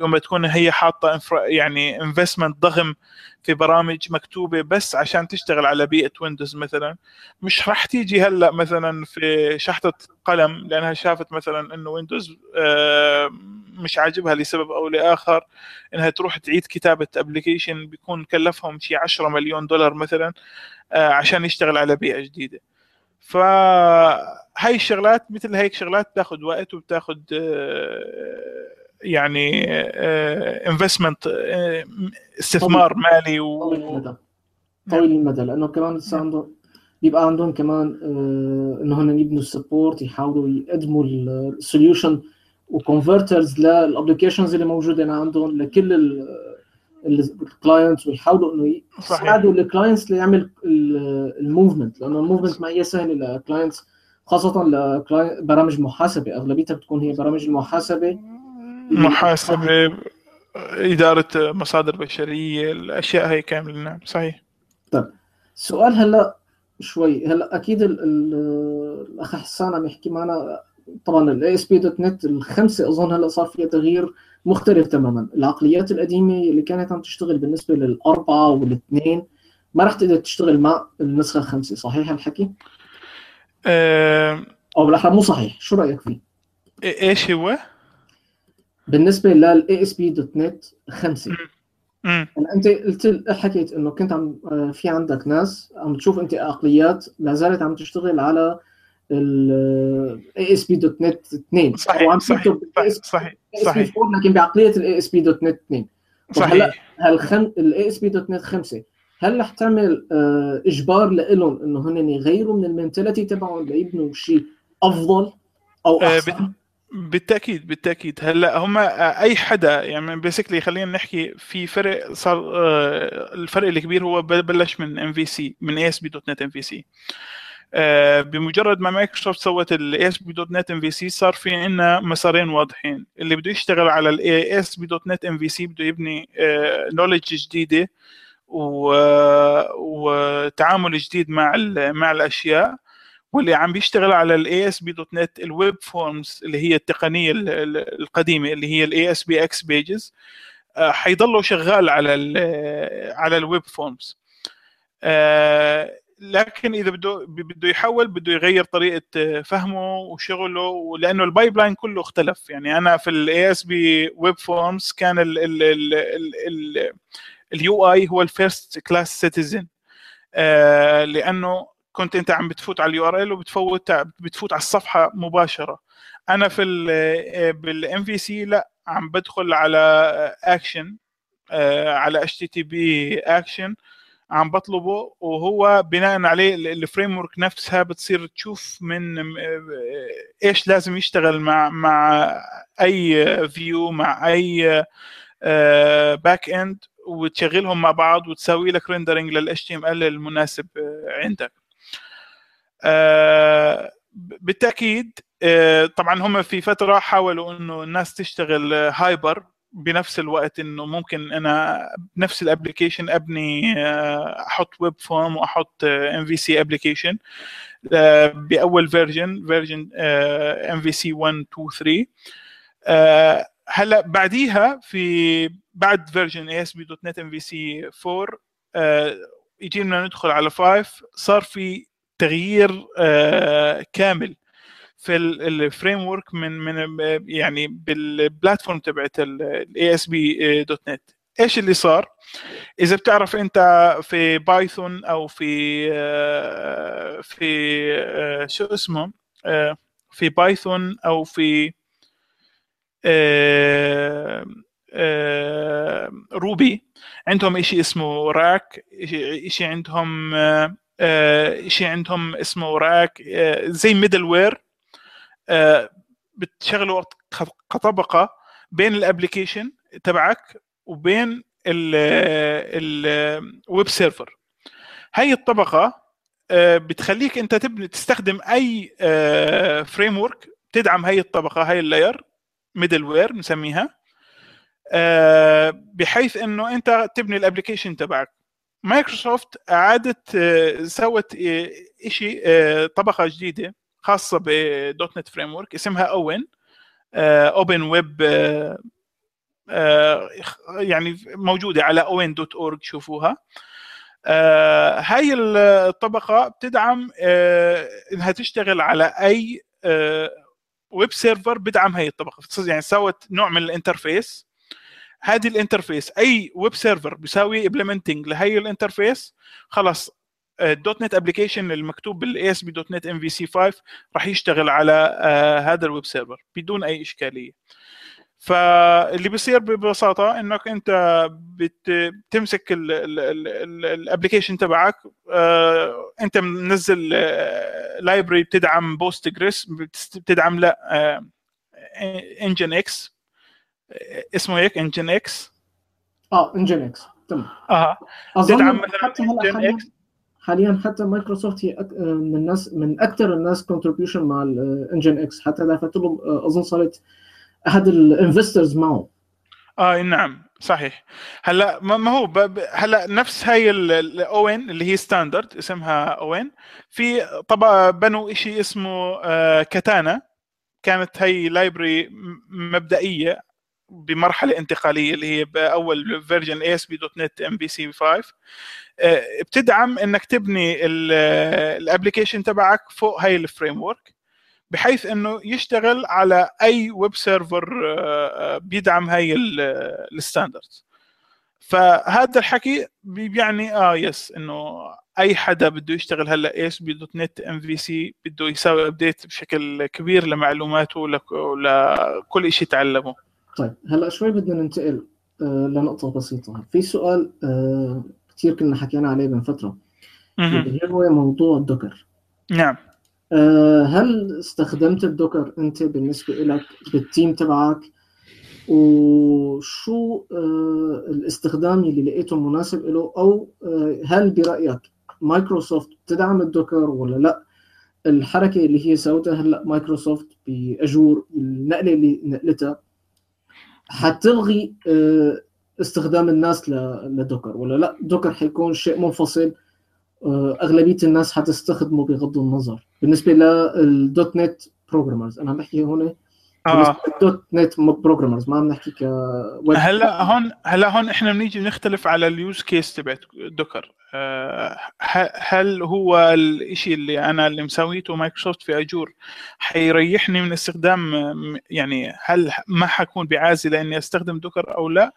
يوم تكون هي حاطة يعني investment ضخم في برامج مكتوبة بس عشان تشتغل على بيئة Windows مثلا. مش راح تيجي هلأ مثلا في شحطة قلم لأنها شافت مثلا إنه Windows مش عاجبها لسبب أو لآخر إنها تروح تعيد كتابة application بيكون كلفهم شيء 10 مليون دولار مثلا عشان يشتغل على بيئة جديدة. فهاي الشغلات مثل هيك شغلات بتاخذ وقت وبتاخذ يعني investment استثمار طويل. مالي و... طويل المدى. طويل المدى لأنه كمان لسه عندهم بيبقى عندهم كمان إنه هن يبنوا ال support يحاولوا يقدموا ال solution و converters لل applications اللي موجودة عندهم لكل ال clients ويحاولوا إنه يساعدوا ال clients ليعمل ال movement لأنه ال movement ما هي سهلة لل clients خاصة لبرامج محاسبة. أغلبيتها بتكون هي برامج المحاسبه محاسبة إدارة مصادر بشرية الأشياء هي كاملة. نعم صحيح. طيب السؤال هلأ شوي. هلأ أكيد ال- ال- الأخ حسان عم يحكي معنا طبعا ال ASP.NET الخمسة أظن هلا صار فيها تغيير مختلف تماما العقليات القديمة اللي كانت عم تشتغل بالنسبة للأربعة والاثنين ما رح تقدر تشتغل مع النسخة الخمسة صحيح الحكي؟ آه، أو بالأحرى مو صحيح شو رأيك فيه؟ إيش هو؟ بالنسبة لل ASP.NET خمسة مم. هلا أنت قلت حكيت إنه كنت عم آه، في عندك ناس عم تشوف أنت عقليات لا زالت عم تشتغل على ال ASP.NET 2 صحيح صحيح صحيح صحيح ASP 4 صحيح. لكن بعقلية ال ASP.NET 2 طب هلا صحيح. هالخم ال ASP.NET 5 هل رح تعمل آه، إجبار لهم إنه هن يغيروا من ال mentality تبعهم ليبنوا شيء أفضل أو آه، أحسن؟ بالتأكيد بالتأكيد. هلا هم أي حدا يعني basically خلينا نحكي في فرق صار آه، الفرق الكبير هو بلش من ام في سي من اي اس بي دوت نت ام في سي بمجرد ما مايكروسوفت سوت الاي اس بي دوت نت ام في سي صار في عندنا مسارين واضحين. اللي بده يشتغل على الاي اس بي دوت نت ام في سي بده يبني knowledge جديدة و- وتعامل جديد مع مع الأشياء. واللي عم بيشتغل على ال ASP.NET ال web forms اللي هي التقنية ال- ال- القديمة اللي هي ال ASPX pages حيضلوا شغال على على ال web forms لكن إذا بده بده يحول بده يغير طريقة فهمه وشغله لأنه ال pipeline كله اختلف. يعني أنا في ال ASP web forms كان ال ال ال ال ال ال UI هو ال first class citizen لأنه كنت أنت عم بتفوت على ال URL وبتفوت بتفوت على الصفحة مباشرة. أنا في بال MVC لا عم بدخل على اكشن على HTTP action عم بطلبه وهو بناء عليه ال framework نفسها بتصير تشوف من إيش لازم يشتغل مع مع أي view مع أي back end وتشغلهم مع بعض وتسوي لك rendering ام ال المناسب عندك. بالتأكيد طبعا هم في فترة حاولوا إنه الناس تشتغل hyper بنفس الوقت إنه ممكن أنا بنفس ال application أبني أحط web form وأحط MVC application بأول version version MVC 1 2 3 هلأ بعديها في بعد فيرجن اي اس بي دوت نت ام في سي 4 يجينا ندخل على 5 صار في تغيير كامل. في ال framework من من يعني بال platform تبعت ال ASP.NET إيش اللي صار؟ إذا بتعرف أنت في Python أو في في شو اسمه؟ في Python أو في Ruby عندهم شيء اسمه Rack شيء عندهم شيء عندهم اسمه Rack زي middleware بتشغلوا كطبقة بين ال application تبعك وبين ال web server. هاي الطبقة بتخليك انت تبني تستخدم أي framework تدعم هاي الطبقة هاي ال layer middleware نسميها بحيث إنه انت تبني ال application تبعك. مايكروسوفت أعادت سوت شيء طبقة جديدة. خاصة ب .NET framework اسمها OWIN. Open Web يعني موجودة على owin dot org شوفوها. آه هاي الطبقة بتدعم آه إنها تشتغل على أي آه web server بدعم هاي الطبقة. يعني سوت نوع من ال interface. هذه ال interface أي web server بيساوي implementing لهي ال interface خلص ال .NET application المكتوب بالاي اس بي دوت نت ام في سي 5 راح يشتغل على آه هذا ال web server بدون أي إشكالية. فاللي بيصير ببساطة إنك أنت بتمسك ال application تبعك آه أنت منزل library بتدعم Postgres بتدعم لا آه Nginx اسمه هيك Nginx آه Nginx تمام. آه تدعم مثلا Nginx حاليا حتى مايكروسوفت هي من الناس من أكثر الناس contribution مع ال Nginx حتى دفعت لهم أظن صارت أحد ال investors معه. آه نعم صحيح. هلأ ما هو هلأ نفس هاي ال OWIN اللي هي standard اسمها OWIN في طبعا بنوا شيء اسمه Katana كانت هي library مبدئية. بمرحلة انتقالية اللي هي بأول فيرجن اس بي دوت نت ام بي سي 5 بتدعم إنك تبني ال application تبعك فوق هاي ال framework بحيث إنه يشتغل على أي web server بيدعم هاي ال standards فهذا الحكي بيعني آه yes إنه أي حدا بده يشتغل هلأ اس بي دوت نت ام في سي بده يساوي update بشكل كبير لمعلوماته لكل شيء تعلمه. طيب هلا شوي بدنا ننتقل آه لنقطة بسيطة. في سؤال آه كثير كنا حكينا عليه من فترة. اللي هو موضوع الـ Docker. نعم. آه هل استخدمت الـ Docker انت بالنسبة لك بال team تبعك؟ وشو الاستخدام اللي لقيته مناسب له أو هل برأيك مايكروسوفت تدعم الـ Docker ولا لأ؟ الحركة اللي هي سوتها هلأ مايكروسوفت ب Azure النقلة اللي نقلتها حتلغي آه استخدام الناس ل Docker ولا لا؟ Docker حيكون شيء منفصل أغلبية الناس حتستخدمه بغض النظر. بالنسبة لل .NET programmers أنا بحكي هون .NET programmers ما عم نحكي ك هلا هون هلا هون إحنا بنيجي بنختلف على ال use case تبعت Docker. أه هل هو الشيء اللي أنا اللي مسويته مايكروسوفت في Azure حيريحني من استخدام يعني هل ما حكون بعازي لاني أستخدم Docker أو لا؟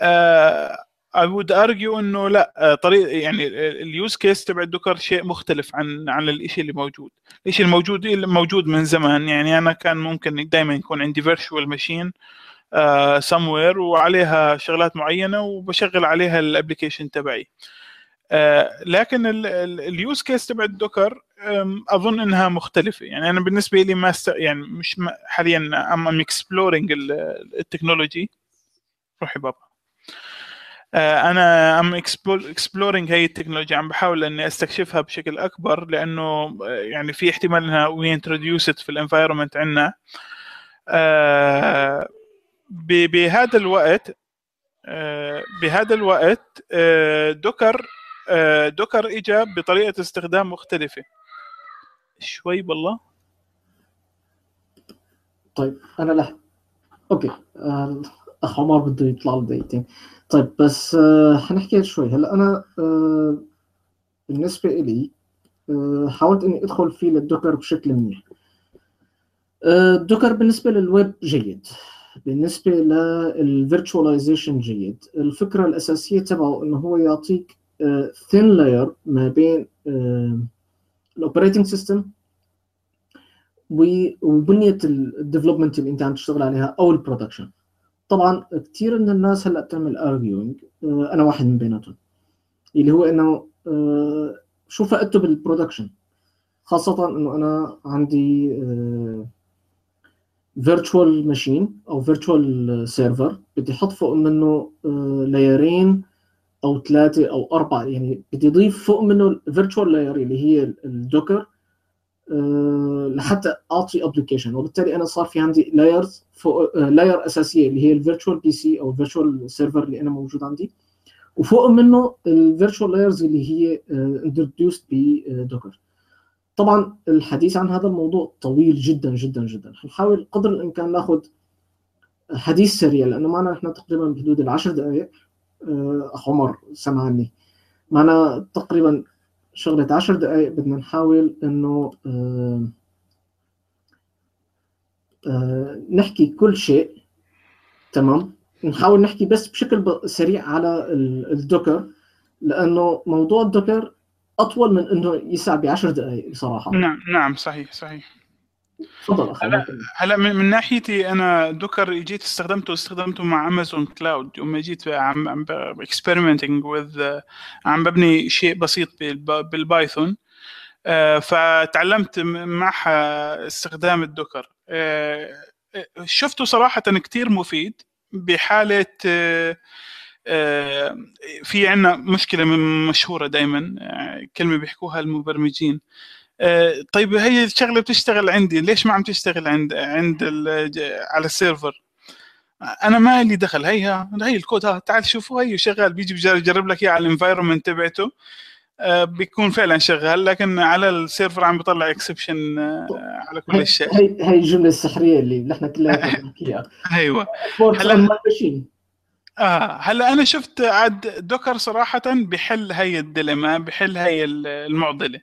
أه I would argue إنه لا طريق يعني ال use case تبع ال Docker شيء مختلف عن عن الشيء اللي موجود. الشيء الموجود موجود من زمان. يعني أنا كان ممكن دائما يكون عندي virtual machine somewhere وعليها شغلات معينة وبشغل عليها ال application تبعي. uh, لكن ال use case تبع ال Docker أظن إنها مختلفة. يعني أنا بالنسبة لي ما. يعني مش حاليا I'm exploring ال technology روحي بابا. أنا I'm exploring هي التكنولوجيا عم بحاول إني أستكشفها بشكل أكبر لأنه يعني في احتمال إنها we introduce it في ال environment عندنا. بهذا الوقت بهذا الوقت Docker Docker اجى بطريقة استخدام مختلفة. شوي بالله. طيب أنا لا. okay. أخ عمر بده يطلع له دقيقتين. طيب بس آه حنحكي شوي. هلأ أنا آه بالنسبة لي آه حاولت إني أدخل فيه لل Docker بشكل منيح. ال Docker بالنسبة للويب جيد. بالنسبة لل virtualization جيد. الفكرة الأساسية تبعه إنه هو يعطيك thin layer ما بين ال operating system وبنية ال development اللي أنت عم تشتغل عليها أو ال production طبعا كثير من الناس هلأ بتعمل arguing أنا واحد من بيناتهم. اللي هو إنه شو فائدته بال production خاصة إنه أنا عندي virtual machine أو virtual server بدي أحط فوق منه layer ين أو ثلاثة أو أربعة. يعني بدي أضيف فوق منه ال virtual layer اللي هي ال Docker لحتى أعطي application وبالتالي أنا صار في عندي layers فوق layer أساسية اللي هي ال virtual PC أو ال virtual server اللي أنا موجود عندي. وفوق منه ال virtual layers اللي هي introduced ب Docker طبعا الحديث عن هذا الموضوع طويل جدا جدا جدا. حنحاول قدر الإمكان نأخذ حديث سريع لأنه معنا نحن تقريبا بحدود العشر دقائق. اخ عمر سمعني معنا تقريبا شغلة عشر دقائق بدنا نحاول إنه آه آه نحكي كل شيء. تمام؟ نحاول نحكي بس بشكل سريع على الدوكر لأنه موضوع الدوكر أطول من إنه يسع بعشر دقائق بصراحة. نعم نعم صحيح صحيح. تفضل هلا هلا من, ناحيتي أنا Docker جيت استخدمته استخدمته مع Amazon Cloud يوم جيت عم عم experimenting with عم ببني شيء بسيط بال Python فتعلمت معها استخدام ال Docker. شفته صراحة كتير مفيد بحالة في عندنا مشكلة مشهورة دائما كلمة بيحكوها المبرمجين. طيب هي الشغلة بتشتغل عندي. ليش ما عم تشتغل عند عند على ال server؟ أنا ما لي دخل. هي هي الكود. ها تعال شوفوا. هي شغال. بيجي بجرب لك إياه على ال environment تبعته. آه، بيكون فعلا شغال لكن على ال server عم بيطلع exception على كل شيء هي هي الجملة السحرية اللي نحن كلنا بنحكيها أيوه. هلا آه هلا أنا شفت عاد Docker صراحة بحل هي ال dilemma بحل هي المعضلة.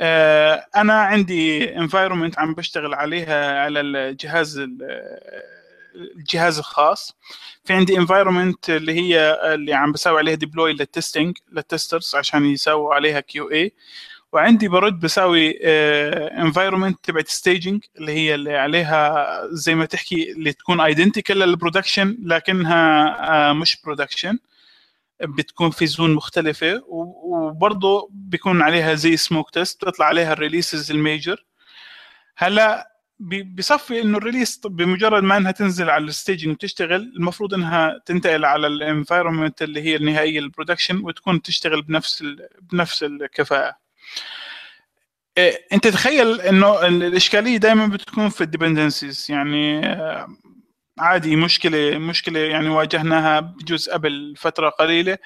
آه أنا عندي environment عم بشتغل عليها على الجهاز الجهاز الخاص. في عندي environment اللي هي اللي عم بسوي عليها deploy لل testing لل testers عشان يسووا عليها QA وعندي برضه بساوي environment تبعت staging اللي هي اللي عليها زي ما تحكي اللي تكون identical لل production لكنها مش production بتكون في zone مختلفة وبرضه بيكون عليها زي smoke test بتطلع عليها ال releases ال major. هلا بصفي إنه ال release بمجرد ما إنها تنزل على ال staging وتشتغل المفروض إنها تنتقل على ال environment اللي هي النهائية ال production وتكون تشتغل بنفس بنفس الكفاءة. انت تخيل انه الاشكالية دائما بتكون في ال dependencies يعني آه، عادي مشكلة مشكلة يعني واجهناها بجزء قبل فترة قليلة.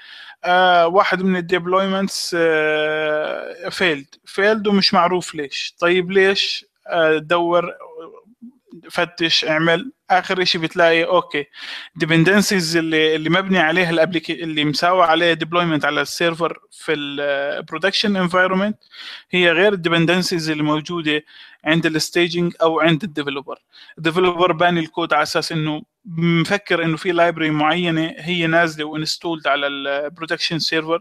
آه واحد من ال deployments آه failed failed ومش معروف ليش. طيب ليش؟ آه دور فتش اعمل. آخر شيء بتلاقي okay. dependencies اللي اللي مبني عليها ال appli- اللي مساوي عليه deployment على ال server في ال production environment هي غير ال dependencies اللي موجودة عند ال staging أو عند ال developer ال developer باني الكود على أساس إنه مفكر إنه في library معينة هي نازلة و installed على ال production server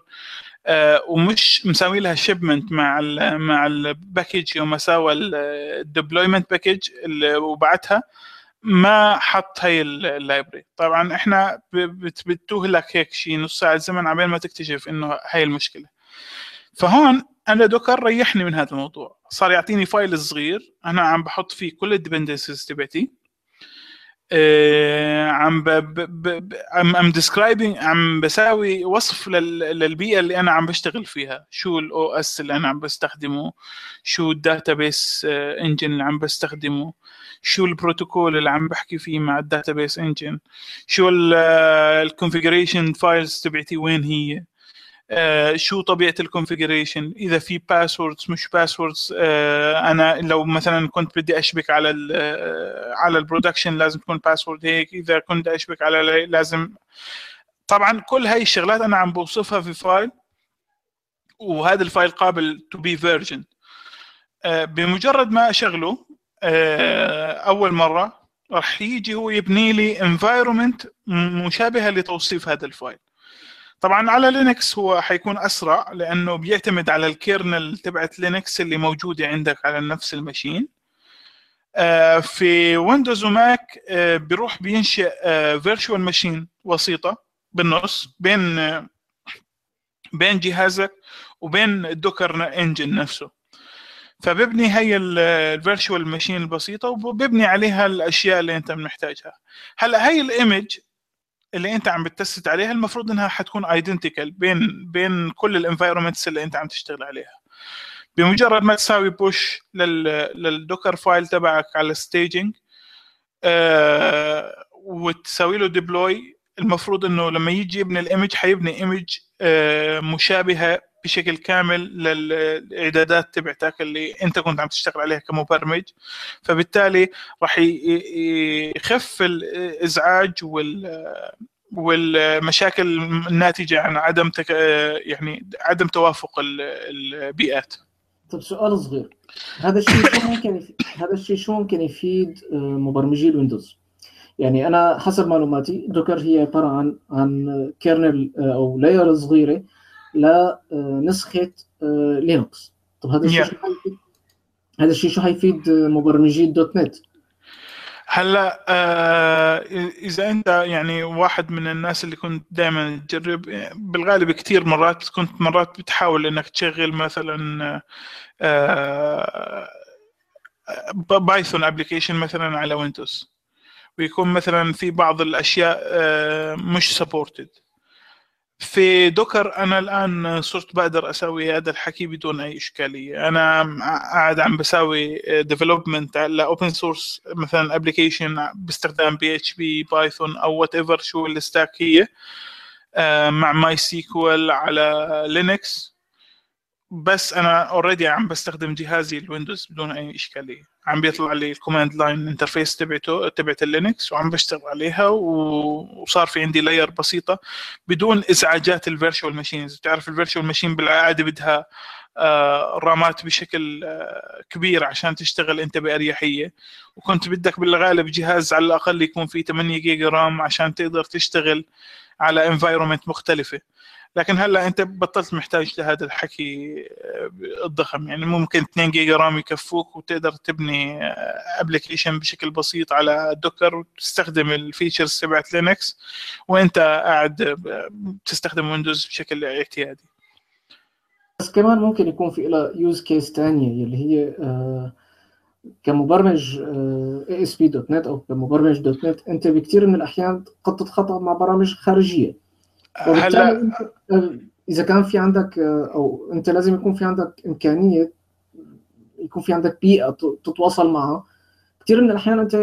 ومش مساوي لها shipment مع ال مع ال package يوم ساوى ال deployment package وبعتها ما حط هي ال library طبعا إحنا بتوهلك هيك شيء نص ساعة زمن عبين ما تكتشف إنه هي المشكلة. فهون أنا دوكر ريحني من هذا الموضوع. صار يعطيني file صغير أنا عم بحط فيه كل ال dependencies تبعتي. آه، عم ب ب ب عم ام describing عم بساوي وصف لل للبيئة اللي أنا عم بشتغل فيها. شو ال OS اللي أنا عم بستخدمه شو ال database engine اللي عم بستخدمه شو البروتوكول اللي عم بحكي فيه مع ال database engine شو ال configuration files تبعتي وين هي. آه شو طبيعة ال configuration إذا في passwords مش passwords آه أنا لو مثلا كنت بدي أشبك على ال آه، على ال production لازم تكون password هيك إذا كنت أشبك على لازم. طبعا كل هاي الشغلات أنا عم بوصفها في file وهذا ال file قابل to be version بمجرد ما أشغله آه، أول مرة راح يجي هو يبني لي environment مشابهة لتوصيف هذا ال file طبعا على لينكس هو حيكون أسرع لأنه بيعتمد على ال kernel تبعت لينكس اللي موجودة عندك على نفس ال machine. آه، في ويندوز وماك آه، بيروح بينشئ virtual machine وسيطة بالنص بين بين جهازك وبين ال Docker engine نفسه. فببني هي ال virtual machine البسيطه وببني عليها الأشياء اللي أنت محتاجها. هلأ هي ال image اللي انت عم ب test عليها المفروض انها حتكون identical بين بين كل ال environments اللي انت عم تشتغل عليها. بمجرد ما تساوي push لل Docker file تبعك على ال staging آه وتساوي له deploy المفروض إنه لما يجي يبني ال image حيبني image آه مشابهة بشكل كامل للإعدادات تبعتك اللي أنت كنت عم تشتغل عليها كمبرمج فبالتالي راح يخف الازعاج وال والمشاكل الناتجة عن عدم تك... يعني عدم توافق البيئات. طيب سؤال صغير هذا الشيء شو ممكن يفيد هذا الشيء شو ممكن يفيد آه، مبرمجي الويندوز؟ يعني أنا حسب معلوماتي دوكر هي عبارة عن عن kernel آه، أو layer صغيرة لنسخه لينكس. طب هذا الشيء شو حيفيد؟ هذا الشيء شو حيفيد مبرمجي ال .NET؟ هلا آه إذا أنت يعني واحد من الناس اللي كنت دائما تجرب بالغالب كثير مرات كنت مرات بتحاول إنك تشغل مثلا آه بايثون application مثلا على ويندوز ويكون مثلا في بعض الأشياء آه مش supported في دوكر أنا الآن صرت بقدر أسوي هذا الحكي بدون أي إشكالية. أنا قاعد عم بساوي development على open source مثلا application باستخدام PHP بايثون أو whatever شو ال stack هي آه، مع MySQL على لينكس بس أنا already عم بستخدم جهازي الويندوز بدون أي إشكالية. عم بيطلع لي ال command line interface تبعته تبعت اللينكس وعم بشتغل عليها وصار في عندي layer بسيطة بدون إزعاجات ال virtual machines بتعرف ال virtual machine بالعادة بدها آه، رامات بشكل آه، كبير عشان تشتغل أنت بأريحية. وكنت بدك بالغالب جهاز على الأقل يكون فيه 8 جيجا RAM عشان تقدر تشتغل على environment مختلفة. لكن هلا انت بطلت محتاج لهذا الحكي آه، الضخم. يعني ممكن 2 جيجا RAM يكفوك وتقدر تبني application بشكل بسيط على دوكر وتستخدم ال features تبعت لينكس وانت قاعد تستخدم ويندوز بشكل اعتيادي. بس كمان ممكن يكون في لها use case ثانية اللي هي آه كمبرمج اي اس بي .NET أو كمبرمج دوت نت أنت بكثير من الأحيان قد تتخاطب مع برامج خارجية. هلا اذا كان في عندك أو انت لازم يكون في عندك امكانية يكون في عندك بيئة تتواصل معها. كثير من الأحيان انت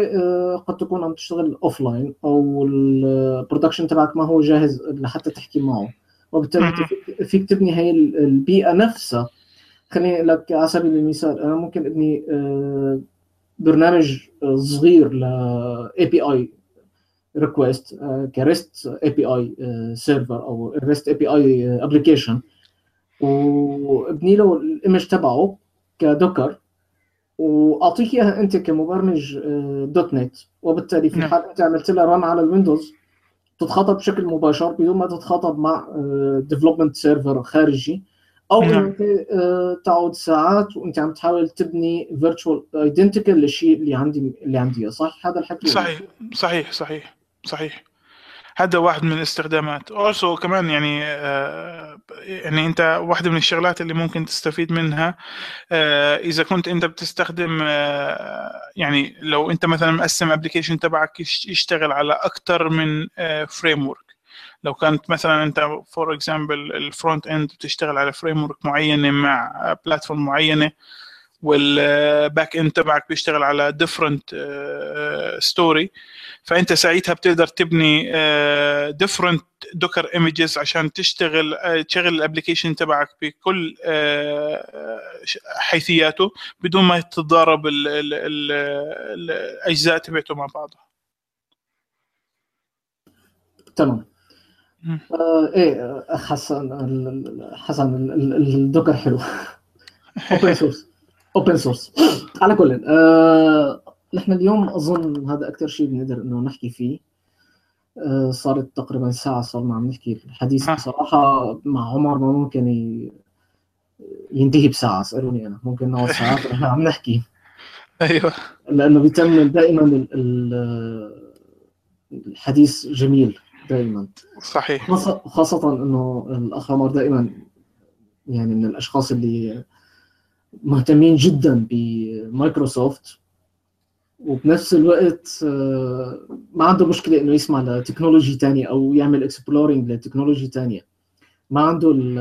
قد تكون عم تشتغل offline أو ال production تبعك ما هو جاهز لحتى تحكي معه. وبالتالي فيك تبني هي البيئة نفسها. خليني لك على سبيل المثال أنا ممكن أبني برنامج صغير ل API request ك REST API server أو REST API application وابني له ال image تبعه ك Docker واعطيك اياها انت كمبرمج .NET وبالتالي في حال انت عملت لها run على الويندوز تتخاطب بشكل مباشر بدون ما تتخاطب مع development server خارجي أو. انت تقعد ساعات وانت عم تحاول تبني virtual identical للشيء اللي عندي اللي عندي صح هذا الحكي صحيح صحيح صحيح صحيح. هذا واحد من الاستخدامات. also كمان يعني آه يعني أنت واحدة من الشغلات اللي ممكن تستفيد منها آه إذا كنت أنت بتستخدم آه يعني لو أنت مثلا مقسم application تبعك يشتغل على أكثر من framework لو كانت مثلا أنت for example ال front end بتشتغل على frame معينة مع platform معينة وال back end تبعك بيشتغل على different story فأنت ساعتها بتقدر تبني different Docker images عشان تشتغل تشغل ال application تبعك بكل حيثياته بدون ما تتضارب الأجزاء تبعته مع بعضها. تمام. آه إيه حسن حسن ال Docker حلو. open source open source على كل آه نحن اليوم أظن هذا أكثر شيء بنقدر إنه نحكي فيه. آه صارت تقريبا ساعة صرنا عم نحكي الحديث. بصراحة مع عمر ما ممكن ينتهي بساعة اسالوني أنا. ممكن نقعد ساعات ونحن عم نحكي. أيوه. لأنه بيتم دائما الحديث جميل دائما. صحيح. خاصة إنه الأخ عمر دائما يعني من الأشخاص اللي مهتمين جدا بمايكروسوفت وبنفس الوقت ما عنده مشكلة إنه يسمع ل technology تانية أو يعمل exploring ل technology تانية. ما عنده ال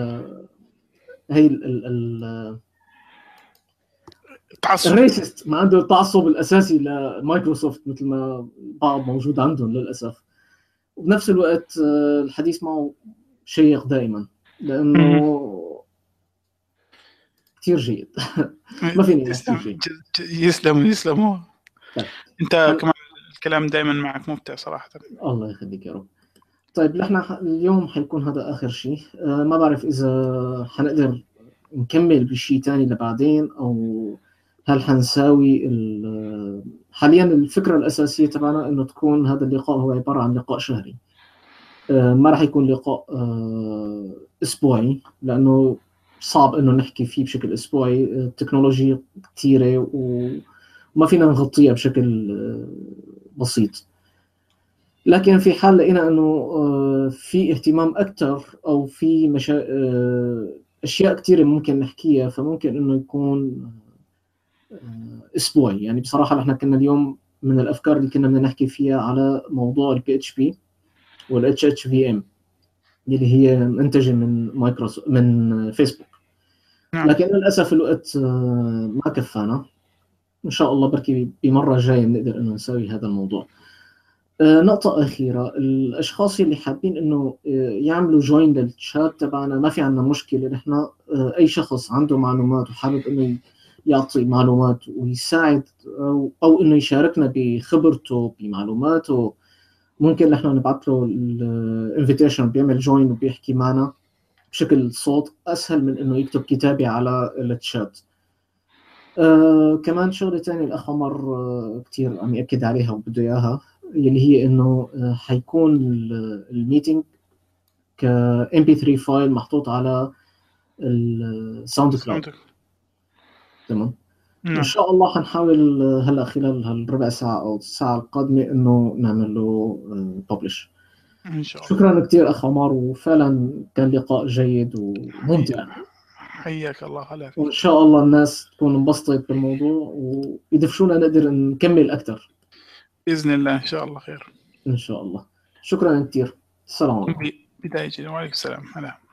هي ال ال التعصب ال racist. ما عنده التعصب الأساسي لمايكروسوفت مثل ما بعض موجود عندهم للأسف. وبنفس الوقت الحديث معه شيق دائما لأنه كثير جيد ما فيني يسلم يسلم يسلم انت كمان الكلام دائما معك ممتع صراحة. الله يخليك يا رب. طيب نحن اليوم حيكون هذا آخر شيء. ما بعرف إذا حنقدر نكمل بشيء ثاني لبعدين أو هل حنساوي حاليا الفكرة الأساسية تبعنا إنه تكون هذا اللقاء هو عبارة عن لقاء شهري. ما راح يكون لقاء أسبوعي لأنه صعب إنه نحكي فيه بشكل أسبوعي. التكنولوجيا كثيره وما فينا نغطيها بشكل بسيط. لكن في حال لقينا إنه في اهتمام أكثر أو في مشا... أشياء كثيره ممكن نحكيها فممكن إنه يكون أسبوعي. يعني بصراحة نحن كنا اليوم من الأفكار اللي كنا بدنا نحكي فيها على موضوع البي اتش بي والاتش اتش في ام اللي هي منتجة من مايكروسوفت من فيسبوك. نعم. لكن للأسف الوقت آه، ما كفانا. إن شاء الله بركي بمرة جاية بنقدر إنه نسوي هذا الموضوع. آه، نقطة أخيرة. الأشخاص اللي حابين إنه آه، يعملوا join لل chat تبعنا ما في عندنا مشكلة. نحن أي شخص عنده معلومات وحابب إنه يعطي معلومات ويساعد أو, أو إنه يشاركنا بخبرته بمعلوماته ممكن نحن نبعث له ال invitation بيعمل join وبيحكي معنا بشكل صوت أسهل من إنه يكتب كتابة على التشات آه كمان شغلة تانية الأخ عمر آه كتير عم يأكد عليها وبده إياها اللي هي إنه آه حيكون ال meeting ك MP3 file محطوط على ال SoundCloud تمام؟ نعم. إن شاء الله حنحاول آه، هلا خلال هالربع ساعة أو الساعة القادمة إنه نعمل له ببلش إن شاء الله. شكرا كثير أخ عمر وفعلا كان لقاء جيد وممتع حياك الله هلا. وإن شاء الله الناس تكون انبسطت بالموضوع ويدفشونا نقدر نكمل أكثر بإذن الله إن شاء الله خير. إن شاء الله. شكرا كثير السلام عليكم. بداية وعليكم السلام. هلا.